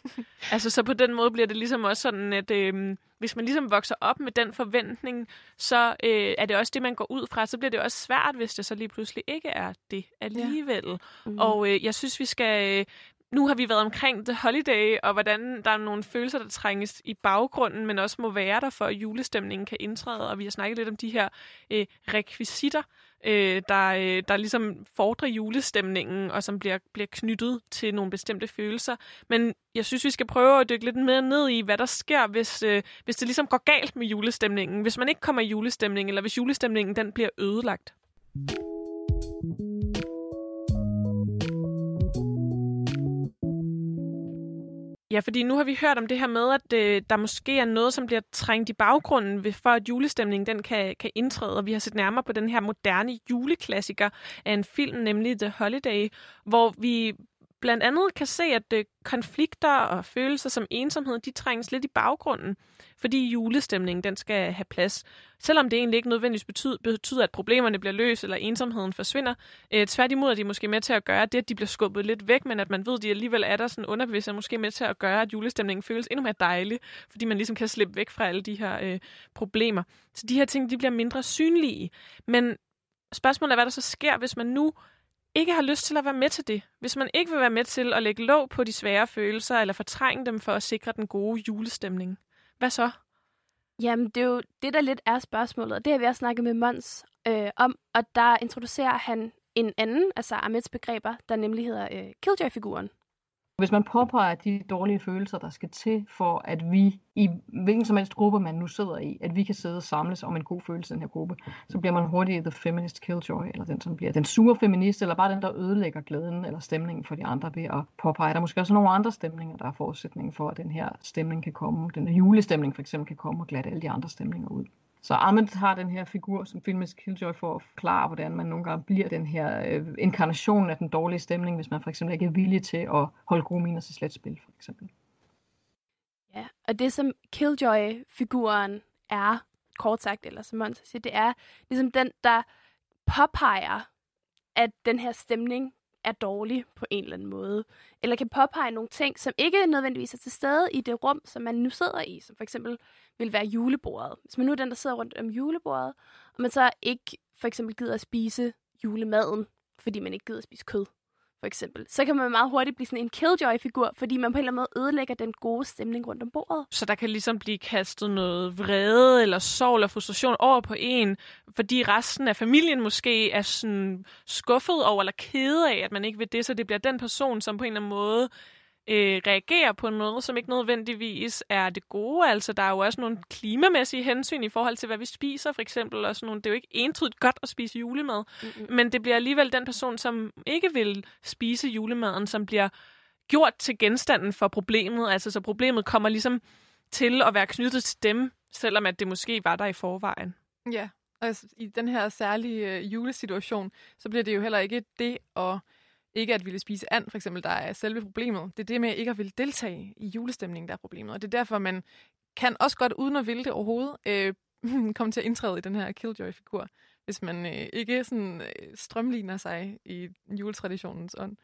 altså, så på den måde bliver det ligesom også sådan, at øh, hvis man ligesom vokser op med den forventning, så øh, er det også det, man går ud fra. Så bliver det også svært, hvis det så lige pludselig ikke er det alligevel. Ja. Mm. Og øh, jeg synes, vi skal... Øh, nu har vi været omkring The Holiday, og hvordan der er nogle følelser, der trænges i baggrunden, men også må være der, for at julestemningen kan indtræde. Og vi har snakket lidt om de her øh, rekvisitter, øh, der, øh, der ligesom fordrer julestemningen, og som bliver, bliver knyttet til nogle bestemte følelser. Men jeg synes, vi skal prøve at dykke lidt mere ned i, hvad der sker, hvis, øh, hvis det ligesom går galt med julestemningen. Hvis man ikke kommer i julestemning, eller hvis julestemningen den bliver ødelagt. Ja, fordi nu har vi hørt om det her med, at øh, der måske er noget, som bliver trængt i baggrunden, ved, for at julestemningen den kan, kan indtræde. Og vi har set nærmere på den her moderne juleklassiker af en film, nemlig The Holiday, hvor vi blandt andet kan se, at øh, konflikter og følelser som ensomhed, de trænges lidt i baggrunden, fordi julestemningen den skal have plads. Selvom det egentlig ikke nødvendigvis betyder, betyder at problemerne bliver løst eller ensomheden forsvinder. Øh, tværtimod er de måske med til at gøre det, at de bliver skubbet lidt væk, men at man ved, at de alligevel er der sådan underbevidst, er måske med til at gøre, at julestemningen føles endnu mere dejlig, fordi man ligesom kan slippe væk fra alle de her øh, problemer. Så de her ting, de bliver mindre synlige. Men spørgsmålet er, hvad der så sker, hvis man nu ikke har lyst til at være med til det. Hvis man ikke vil være med til at lægge låg på de svære følelser, eller fortrænge dem for at sikre den gode julestemning. Hvad så? Jamen, det er jo det, der lidt er spørgsmålet, og det har vi også snakket med Mons øh, om, og der introducerer han en anden altså Amets Ahmeds begreber, der nemlig hedder øh, Killjoy-figuren. Hvis man påpeger de dårlige følelser, der skal til for, at vi i hvilken som helst gruppe, man nu sidder i, at vi kan sidde og samles om en god følelse i den her gruppe, så bliver man hurtigt the feminist killjoy, eller den, som bliver den sure feminist, eller bare den, der ødelægger glæden eller stemningen for de andre ved at påpege. Der er måske også nogle andre stemninger, der er forudsætningen for, at den her stemning kan komme. Den her julestemning for eksempel kan komme og glatte alle de andre stemninger ud. Så Ahmed har den her figur som filmisk Killjoy for at forklare, hvordan man nogle gange bliver den her øh, inkarnation af den dårlige stemning, hvis man for eksempel ikke er villig til at holde gode miner til slet spil, for eksempel. Ja, og det som Killjoy-figuren er, kort sagt, eller som man siger, det er ligesom den, der påpeger, at den her stemning er dårlig på en eller anden måde. Eller kan påpege nogle ting, som ikke nødvendigvis er til stede i det rum, som man nu sidder i. Som for eksempel vil være julebordet. Hvis man nu er den, der sidder rundt om julebordet, og man så ikke for eksempel gider at spise julemaden, fordi man ikke gider at spise kød, for eksempel, så kan man meget hurtigt blive sådan en killjoy-figur, fordi man på en eller anden måde ødelægger den gode stemning rundt om bordet. Så der kan ligesom blive kastet noget vrede eller sorg eller frustration over på en, fordi resten af familien måske er sådan skuffet over eller kede af, at man ikke vil det, så det bliver den person, som på en eller anden måde øh, reagerer på noget, som ikke nødvendigvis er det gode. Altså, der er jo også nogle klimamæssige hensyn i forhold til, hvad vi spiser, for eksempel. Og sådan nogle. Det er jo ikke entydigt godt at spise julemad. Mm-hmm. Men det bliver alligevel den person, som ikke vil spise julemaden, som bliver gjort til genstanden for problemet. Altså, så problemet kommer ligesom til at være knyttet til dem, selvom at det måske var der i forvejen. Ja, altså i den her særlige øh, julesituation, så bliver det jo heller ikke det at ikke at ville spise and, for eksempel, der er selve problemet. Det er det med ikke at ville deltage i julestemningen, der er problemet. Og det er derfor, man kan også godt, uden at ville det overhovedet, øh, komme til at indtræde i den her Killjoy-figur, hvis man øh, ikke sådan, øh, strømligner sig i juletraditionens ånd.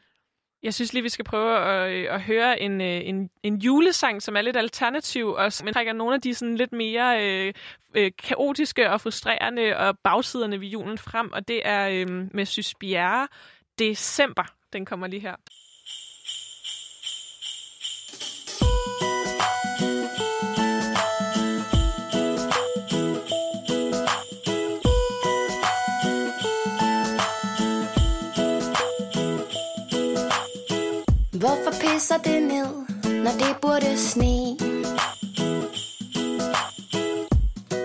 Jeg synes lige, vi skal prøve at, øh, at høre en, øh, en, en julesang, som er lidt alternativ, og men trækker nogle af de sådan lidt mere øh, øh, kaotiske og frustrerende og bagsiderne ved julen frem, og det er øh, med Sys Bjerre, December. Den kommer lige her. Hvorfor pisser det ned, når det burde sne?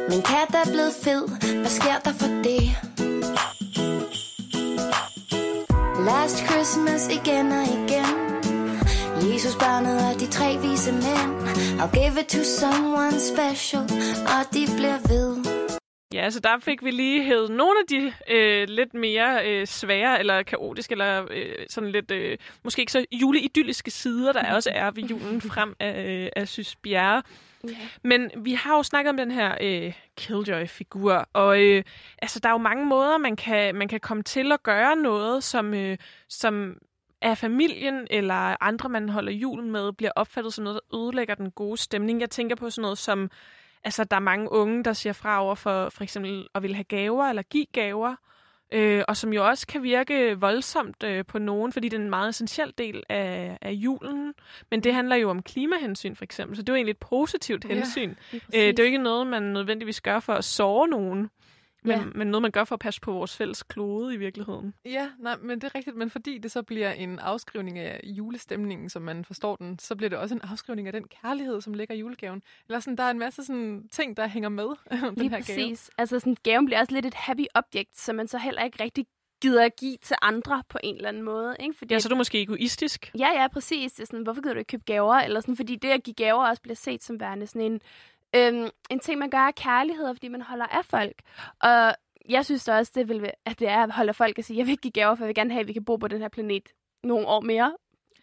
Min kat er blevet fed, hvad sker der for det? Last Christmas igen og igen. Jesus barnet og de tre vise mænd. I'll give it to someone special Og de bliver ved. Ja, så der fik vi lige hævet nogle af de øh, lidt mere øh, svære eller kaotiske, eller øh, sådan lidt, øh, måske ikke så juleidylliske sider, der også er ved julen frem af, øh, af Sys Bjerre. Yeah. Men vi har jo snakket om den her øh, Killjoy-figur, og øh, altså, der er jo mange måder, man kan, man kan komme til at gøre noget, som, øh, som af familien eller andre, man holder julen med, bliver opfattet som noget, der ødelægger den gode stemning. Jeg tænker på sådan noget som, altså der er mange unge, der siger fra over for for eksempel at ville have gaver eller give gaver, øh, og som jo også kan virke voldsomt øh, på nogen, fordi det er en meget essentiel del af, af julen. Men det handler jo om klimahensyn for eksempel, så det er jo egentlig et positivt hensyn. Ja, øh, det er jo ikke noget, man nødvendigvis gør for at såre nogen. Men, ja. men noget, man gør for at passe på vores fælles klode i virkeligheden. Ja, nej, men det er rigtigt. Men fordi det så bliver en afskrivning af julestemningen, som man forstår den, så bliver det også en afskrivning af den kærlighed, som ligger i julegaven. Eller sådan, der er en masse sådan, ting, der hænger med den Lige her præcis. gave. Altså sådan, gaven bliver også lidt et happy object, så man så heller ikke rigtig gider at give til andre på en eller anden måde. Ikke? Fordi, Ja, så er du måske egoistisk. Ja, ja, præcis. Det er sådan, hvorfor gider du ikke købe gaver? Eller sådan, fordi det at give gaver også bliver set som værende sådan en, øhm, en ting, man gør er kærlighed, fordi man holder af folk. Og jeg synes da også, det vil, at det er at holde af folk og sige, jeg vil ikke give gaver, for jeg vil gerne have, at vi kan bo på den her planet nogle år mere.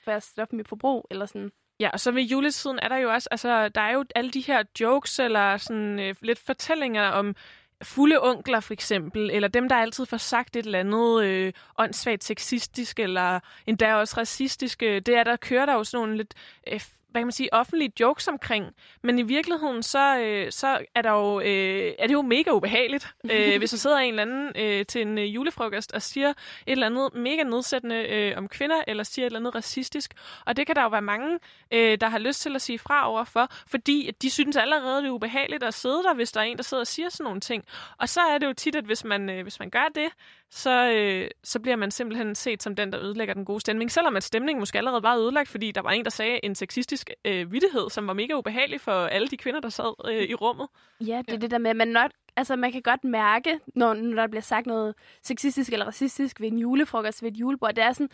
for at stoppe mit forbrug, eller sådan. Ja, og så ved juletiden er der jo også, altså der er jo alle de her jokes eller sådan øh, lidt fortællinger om fulde onkler for eksempel, eller dem, der altid får sagt et eller andet øh, åndssvagt sexistisk, eller endda også racistisk. Øh, det er, der kører der jo sådan nogle lidt øh, hvad kan man sige, offentlige jokes omkring. Men i virkeligheden, så, øh, så er, der jo, øh, er det jo mega ubehageligt, øh, hvis der sidder en eller anden øh, til en øh, julefrokost og siger et eller andet mega nedsættende øh, om kvinder, eller siger et eller andet racistisk. Og det kan der jo være mange, øh, der har lyst til at sige fra overfor, fordi de synes allerede, det er ubehageligt at sidde der, hvis der er en, der sidder og siger sådan nogle ting. Og så er det jo tit, at hvis man, øh, hvis man gør det, så, øh, så bliver man simpelthen set som den, der ødelægger den gode stemning. Selvom at stemningen måske allerede var ødelagt, fordi der var en, der sagde en sexistisk øh, vittighed, som var mega ubehagelig for alle de kvinder, der sad øh, i rummet. Ja, det er ja. det der med, at man, not, altså, man kan godt mærke, når, når der bliver sagt noget sexistisk eller racistisk ved en julefrokost, ved et julebord. Det er sådan,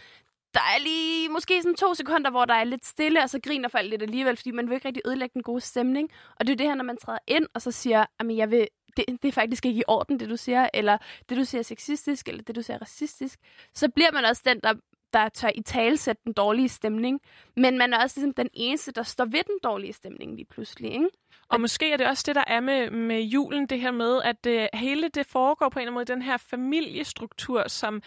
der er lige måske sådan to sekunder, hvor der er lidt stille, og så griner folk lidt alligevel, fordi man vil ikke rigtig ødelægge den gode stemning. Og det er det her, når man træder ind, og så siger, at jeg vil, det, det er faktisk ikke i orden, det du siger, eller det du siger er sexistisk, eller det du siger er racistisk, så bliver man også den, der, der tør i talsætte den dårlige stemning. Men man er også ligesom den eneste, der står ved den dårlige stemning lige pludselig, ikke? Og måske er det også det, der er med, med julen, det her med, at øh, hele det foregår på en eller anden måde, den her familiestruktur, som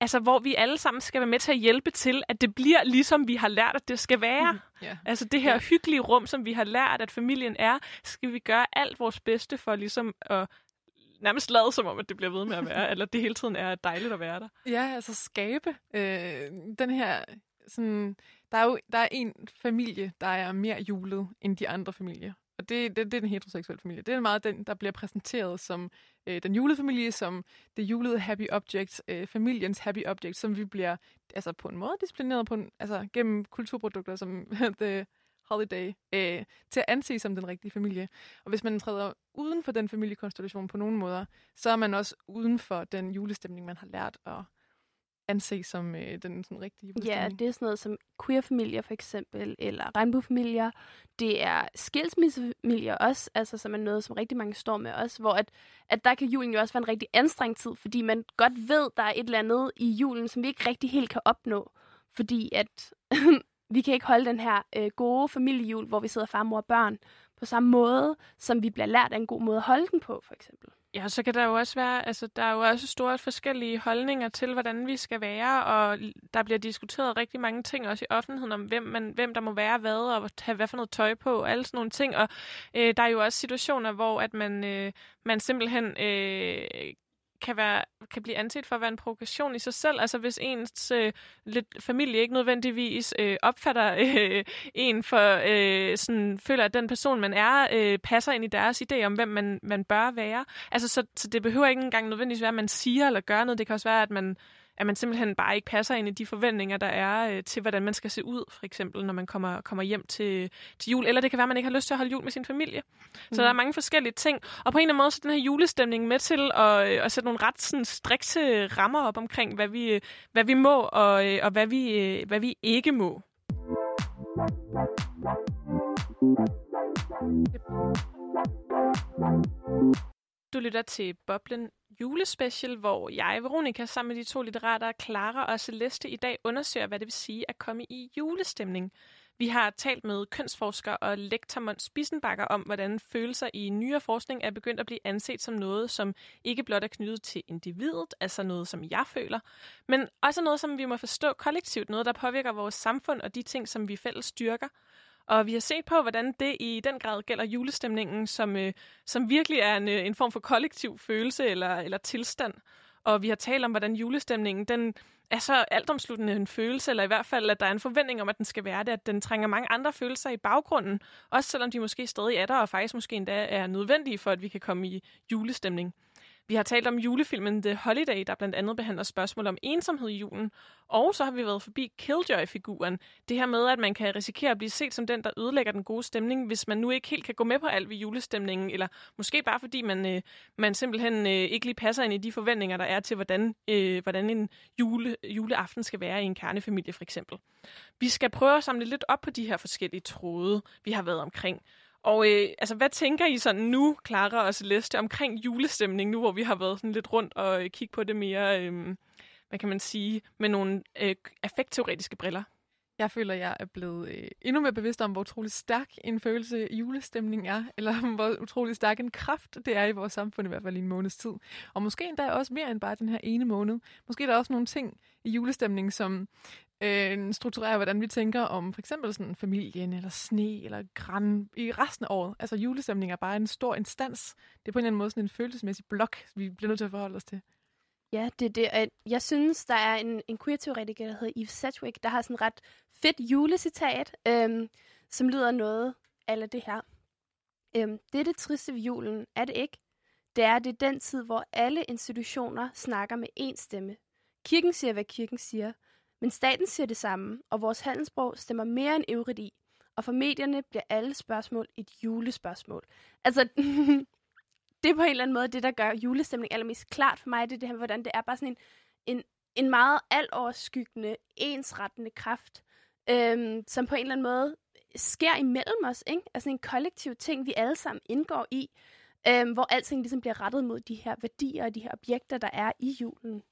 altså, hvor vi alle sammen skal være med til at hjælpe til, at det bliver ligesom vi har lært, at det skal være. Mm, yeah. Altså det her yeah. hyggelige rum, som vi har lært, at familien er, skal vi gøre alt vores bedste for ligesom at nærmest lade som om, at det bliver ved med at være, eller det hele tiden er dejligt at være der. Ja, altså skabe øh, den her sådan, der er jo der er en familie, der er mere julet end de andre familier. Og det, det, det er den heteroseksuelle familie. Det er meget den, der bliver præsenteret som øh, den julefamilie, som det julede happy object, øh, familiens happy object, som vi bliver altså på en måde disciplineret på en, altså gennem kulturprodukter som The Holiday, øh, til at anse som den rigtige familie. Og hvis man træder uden for den familiekonstellation på nogen måder, så er man også uden for den julestemning, man har lært at anse som øh, den sådan rigtige Ja, det er sådan noget som queerfamilier for eksempel, eller regnbuefamilier. Det er skilsmissefamilier også, altså som er noget, som rigtig mange står med også, hvor at, at der kan julen jo også være en rigtig anstrengt tid, fordi man godt ved, der er et eller andet i julen, som vi ikke rigtig helt kan opnå, fordi at vi kan ikke holde den her øh, gode familiejul, hvor vi sidder far, mor og børn på samme måde, som vi bliver lært af en god måde at holde den på, for eksempel. Ja, så kan der jo også være, altså der er jo også store forskellige holdninger til, hvordan vi skal være, og der bliver diskuteret rigtig mange ting også i offentligheden om, hvem, man, hvem der må være hvad, og have hvad for noget tøj på, og alle sådan nogle ting. Og øh, der er jo også situationer, hvor at man, øh, man simpelthen øh, kan, være, kan blive anset for at være en provokation i sig selv. Altså hvis ens øh, lidt familie ikke nødvendigvis øh, opfatter øh, en for, øh, sådan, føler, at den person, man er, øh, passer ind i deres idé om, hvem man, man bør være. Altså så, så det behøver ikke engang nødvendigvis være, at man siger eller gør noget. Det kan også være, at man at man simpelthen bare ikke passer ind i de forventninger, der er øh, til, hvordan man skal se ud, for eksempel, når man kommer, kommer hjem til, til jul. Eller det kan være, at man ikke har lyst til at holde jul med sin familie. Mm. Så der er mange forskellige ting. Og på en eller anden måde, så den her julestemning med til at, øh, at sætte nogle ret sådan, strikse rammer op omkring, hvad vi, hvad vi må og, øh, og hvad, vi, øh, hvad vi ikke må. Du lytter til Boblen julespecial, hvor jeg, Veronika, sammen med de to litterater, Clara og Celeste, i dag undersøger, hvad det vil sige at komme i julestemning. Vi har talt med kønsforsker og lektor Måns Bissenbakker om, hvordan følelser i nyere forskning er begyndt at blive anset som noget, som ikke blot er knyttet til individet, altså noget, som jeg føler, men også noget, som vi må forstå kollektivt, noget, der påvirker vores samfund og de ting, som vi fælles styrker. Og vi har set på, hvordan det i den grad gælder julestemningen, som, øh, som virkelig er en, øh, en form for kollektiv følelse eller, eller tilstand. Og vi har talt om, hvordan julestemningen den er så altomsluttende en følelse, eller i hvert fald, at der er en forventning om, at den skal være det, at den trænger mange andre følelser i baggrunden, også selvom de måske stadig er der, og faktisk måske endda er nødvendige for, at vi kan komme i julestemning. Vi har talt om julefilmen The Holiday, der blandt andet behandler spørgsmål om ensomhed i julen. Og så har vi været forbi Killjoy-figuren. Det her med, at man kan risikere at blive set som den, der ødelægger den gode stemning, hvis man nu ikke helt kan gå med på alt ved julestemningen, eller måske bare fordi man, øh, man simpelthen øh, ikke lige passer ind i de forventninger, der er til, hvordan, øh, hvordan en jule, juleaften skal være i en kernefamilie for eksempel. Vi skal prøve at samle lidt op på de her forskellige tråde, vi har været omkring. Og øh, altså, hvad tænker I sådan nu, Clara og Celeste, omkring julestemning, nu hvor vi har været sådan lidt rundt og øh, kigge på det mere, øh, hvad kan man sige, med nogle øh, affektteoretiske briller? Jeg føler, jeg er blevet øh, endnu mere bevidst om, hvor utrolig stærk en følelse julestemning er, eller hvor utrolig stærk en kraft det er i vores samfund, i hvert fald i en måneds tid. Og måske endda også mere end bare den her ene måned. Måske er der også nogle ting i julestemningen, som øh, strukturerer, hvordan vi tænker om for eksempel sådan familien, eller sne, eller græn i resten af året. Altså julestemning er bare en stor instans. Det er på en eller anden måde sådan en følelsesmæssig blok, vi bliver nødt til at forholde os til. Ja, det er det. Jeg synes, der er en, en queer-teoretiker, der hedder Eve Sedgwick, der har sådan ret fedt julecitat, øhm, som lyder noget af det her. Øhm, det er det triste ved julen, er det ikke? Det er det er den tid, hvor alle institutioner snakker med én stemme. Kirken siger, hvad kirken siger, men staten siger det samme, og vores handelssprog stemmer mere end øvrigt i. Og for medierne bliver alle spørgsmål et julespørgsmål. Altså, det er på en eller anden måde det, der gør julestemning allermest klart for mig. Det er det her, hvordan det er bare sådan en, en, en meget altoverskyggende, ensrettende kraft, øhm, som på en eller anden måde sker imellem os. Ikke? Altså en kollektiv ting, vi alle sammen indgår i, øhm, hvor alting ligesom bliver rettet mod de her værdier og de her objekter, der er i julen.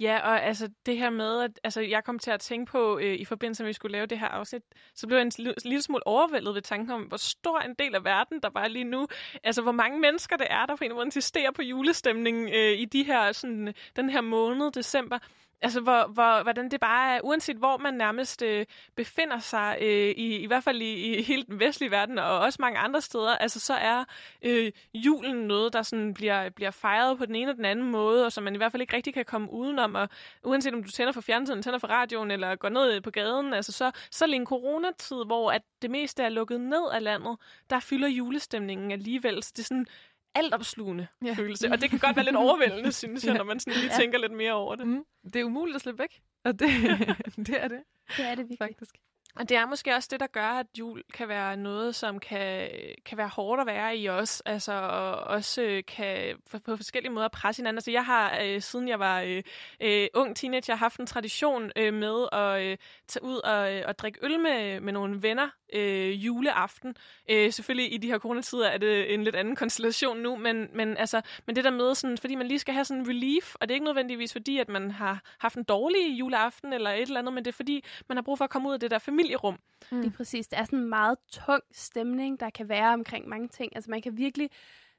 Ja, og altså det her med, at altså, jeg kom til at tænke på, øh, i forbindelse med, at vi skulle lave det her afsnit, så blev jeg en lille, lille smule overvældet ved tanken om, hvor stor en del af verden, der bare lige nu, altså hvor mange mennesker det er, der på en eller anden måde insisterer på julestemningen øh, i de her, sådan, den her måned, december. Altså, hvor, hvor, hvordan det bare er, uanset hvor man nærmest øh, befinder sig, øh, i, i hvert fald i, i hele den vestlige verden, og også mange andre steder, altså så er øh, julen noget, der sådan bliver, bliver fejret på den ene og den anden måde, og som man i hvert fald ikke rigtig kan komme udenom, og uanset om du tænder for fjernsynet, tænder for radioen, eller går ned øh, på gaden, altså så, så lige en coronatid, hvor at det meste er lukket ned af landet, der fylder julestemningen alligevel, så det er sådan, altopslugende ja. følelse. Og det kan godt være lidt overvældende, synes jeg, når man sådan lige ja. tænker lidt mere over det. Mm. Det er umuligt at slippe væk. Og det, det er det. Det er det virkelig. Faktisk. Og det er måske også det, der gør, at jul kan være noget, som kan, kan være hårdt at være i os, altså, og også øh, kan på forskellige måder presse hinanden. Altså, jeg har, øh, siden jeg var øh, øh, ung teenager, haft en tradition øh, med at øh, tage ud og, øh, og drikke øl med, med nogle venner øh, juleaften. Øh, selvfølgelig i de her coronatider er det en lidt anden konstellation nu, men, men, altså, men det der med, sådan, fordi man lige skal have sådan en relief, og det er ikke nødvendigvis fordi, at man har haft en dårlig juleaften eller et eller andet, men det er fordi, man har brug for at komme ud af det der familierum. Mm. Det er præcis. Det er sådan en meget tung stemning, der kan være omkring mange ting. Altså man kan virkelig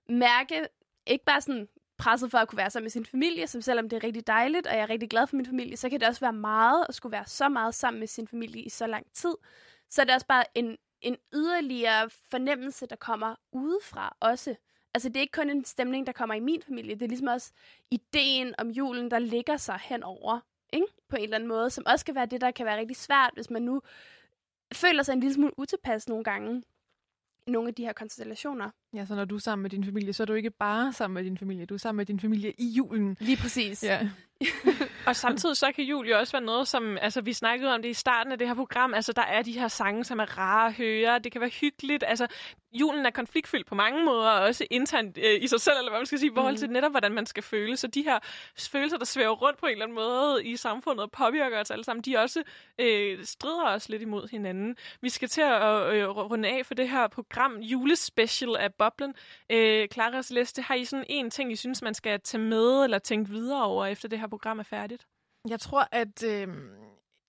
mærke, ikke bare sådan presset for at kunne være sammen med sin familie, som selvom det er rigtig dejligt, og jeg er rigtig glad for min familie, så kan det også være meget at skulle være så meget sammen med sin familie i så lang tid så er det også bare en, en yderligere fornemmelse, der kommer udefra også. Altså, det er ikke kun en stemning, der kommer i min familie. Det er ligesom også ideen om julen, der ligger sig henover, ikke? På en eller anden måde, som også kan være det, der kan være rigtig svært, hvis man nu føler sig en lille smule utilpas nogle gange i nogle af de her konstellationer. Ja, så når du er sammen med din familie, så er du ikke bare sammen med din familie, du er sammen med din familie i julen. Lige præcis. Ja. og samtidig så kan jul jo også være noget, som, altså vi snakkede om det i starten af det her program, altså der er de her sange, som er rare at høre, det kan være hyggeligt, altså julen er konfliktfyldt på mange måder, og også internt øh, i sig selv, eller hvad man skal sige, i forhold til mm. netop, hvordan man skal føle. Så de her følelser, der svæver rundt på en eller anden måde i samfundet og påvirker os alle sammen, de også øh, strider os lidt imod hinanden. Vi skal til at øh, runde af for det her program, julespecial af Boblen. Øh, Clara Celeste, har I sådan en ting, I synes, man skal tage med eller tænke videre over, efter det her program er færdigt? Jeg tror, at øh,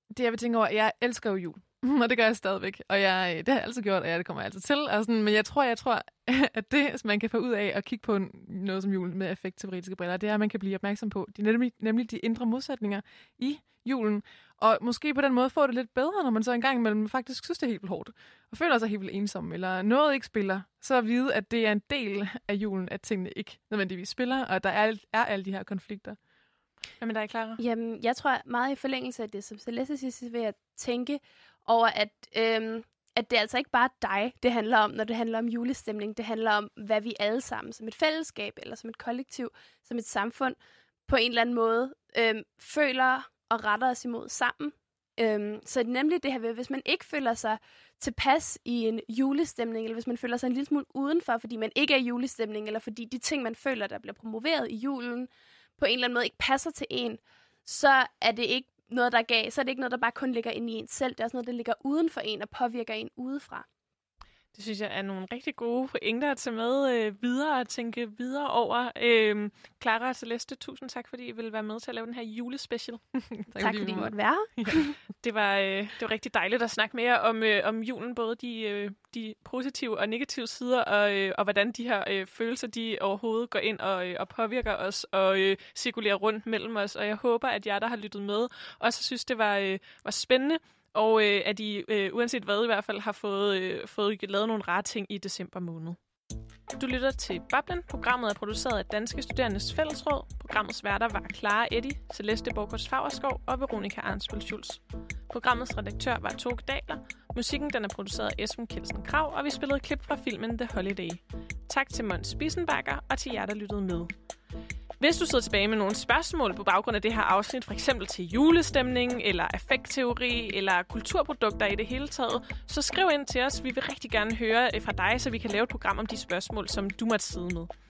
det, jeg vil tænke over, jeg elsker jo jul. og det gør jeg stadigvæk. Og jeg, øh, det har jeg altid gjort, og jeg, det kommer jeg altid til. Og sådan, men jeg tror, jeg tror, at det, man kan få ud af at kigge på noget som jul med effektteoretiske briller, det er, at man kan blive opmærksom på de, nemlig, nemlig de indre modsætninger i julen. Og måske på den måde få det lidt bedre, når man så engang imellem faktisk synes, det er helt vildt hårdt. Og føler sig helt vildt ensom, eller noget ikke spiller. Så at vide, at det er en del af julen, at tingene ikke nødvendigvis spiller, og at der er, er alle de her konflikter. Jamen, der er Clara? Jamen, jeg tror meget i forlængelse af det, som Celeste siger, vil jeg tænke over, at, øhm, at det er altså ikke bare dig, det handler om, når det handler om julestemning. Det handler om, hvad vi alle sammen som et fællesskab, eller som et kollektiv, som et samfund, på en eller anden måde øhm, føler og retter os imod sammen. Øhm, så det er nemlig det her ved, hvis man ikke føler sig tilpas i en julestemning, eller hvis man føler sig en lille smule udenfor, fordi man ikke er i julestemning, eller fordi de ting, man føler, der bliver promoveret i julen, på en eller anden måde ikke passer til en, så er det ikke noget, der gav, så er det ikke noget, der bare kun ligger inde i en selv. Det er også noget, der ligger uden for en og påvirker en udefra. Det synes jeg er nogle rigtig gode pointer at tage med øh, videre og tænke videre over. Øh, Clara og Celeste, tusind tak, fordi I ville være med til at lave den her julespecial. tak, tak fordi I måtte være ja, det, var, øh, det var rigtig dejligt at snakke mere om, øh, om julen, både de, øh, de positive og negative sider, og, øh, og hvordan de her øh, følelser, de overhovedet går ind og, øh, og påvirker os og øh, cirkulerer rundt mellem os. Og jeg håber, at jer, der har lyttet med, også synes, det var, øh, var spændende og øh, at I, øh, uanset hvad i hvert fald, har fået, øh, fået lavet nogle rare ting i december måned. Du lytter til Bablen. Programmet er produceret af Danske Studerendes Fællesråd. Programmets værter var Clara Eddy, Celeste Borgårds Fagerskov og Veronika Arnsbøl Schulz. Programmets redaktør var Toge Daler. Musikken den er produceret af Esben Kelsen Krav, og vi spillede klip fra filmen The Holiday. Tak til Måns Bissenbakker og til jer, der lyttede med. Hvis du sidder tilbage med nogle spørgsmål på baggrund af det her afsnit, for eksempel til julestemning, eller affektteori, eller kulturprodukter i det hele taget, så skriv ind til os. Vi vil rigtig gerne høre øh, fra dig, så vi kan lave et program om de spørgsmål, som du måtte sidde med.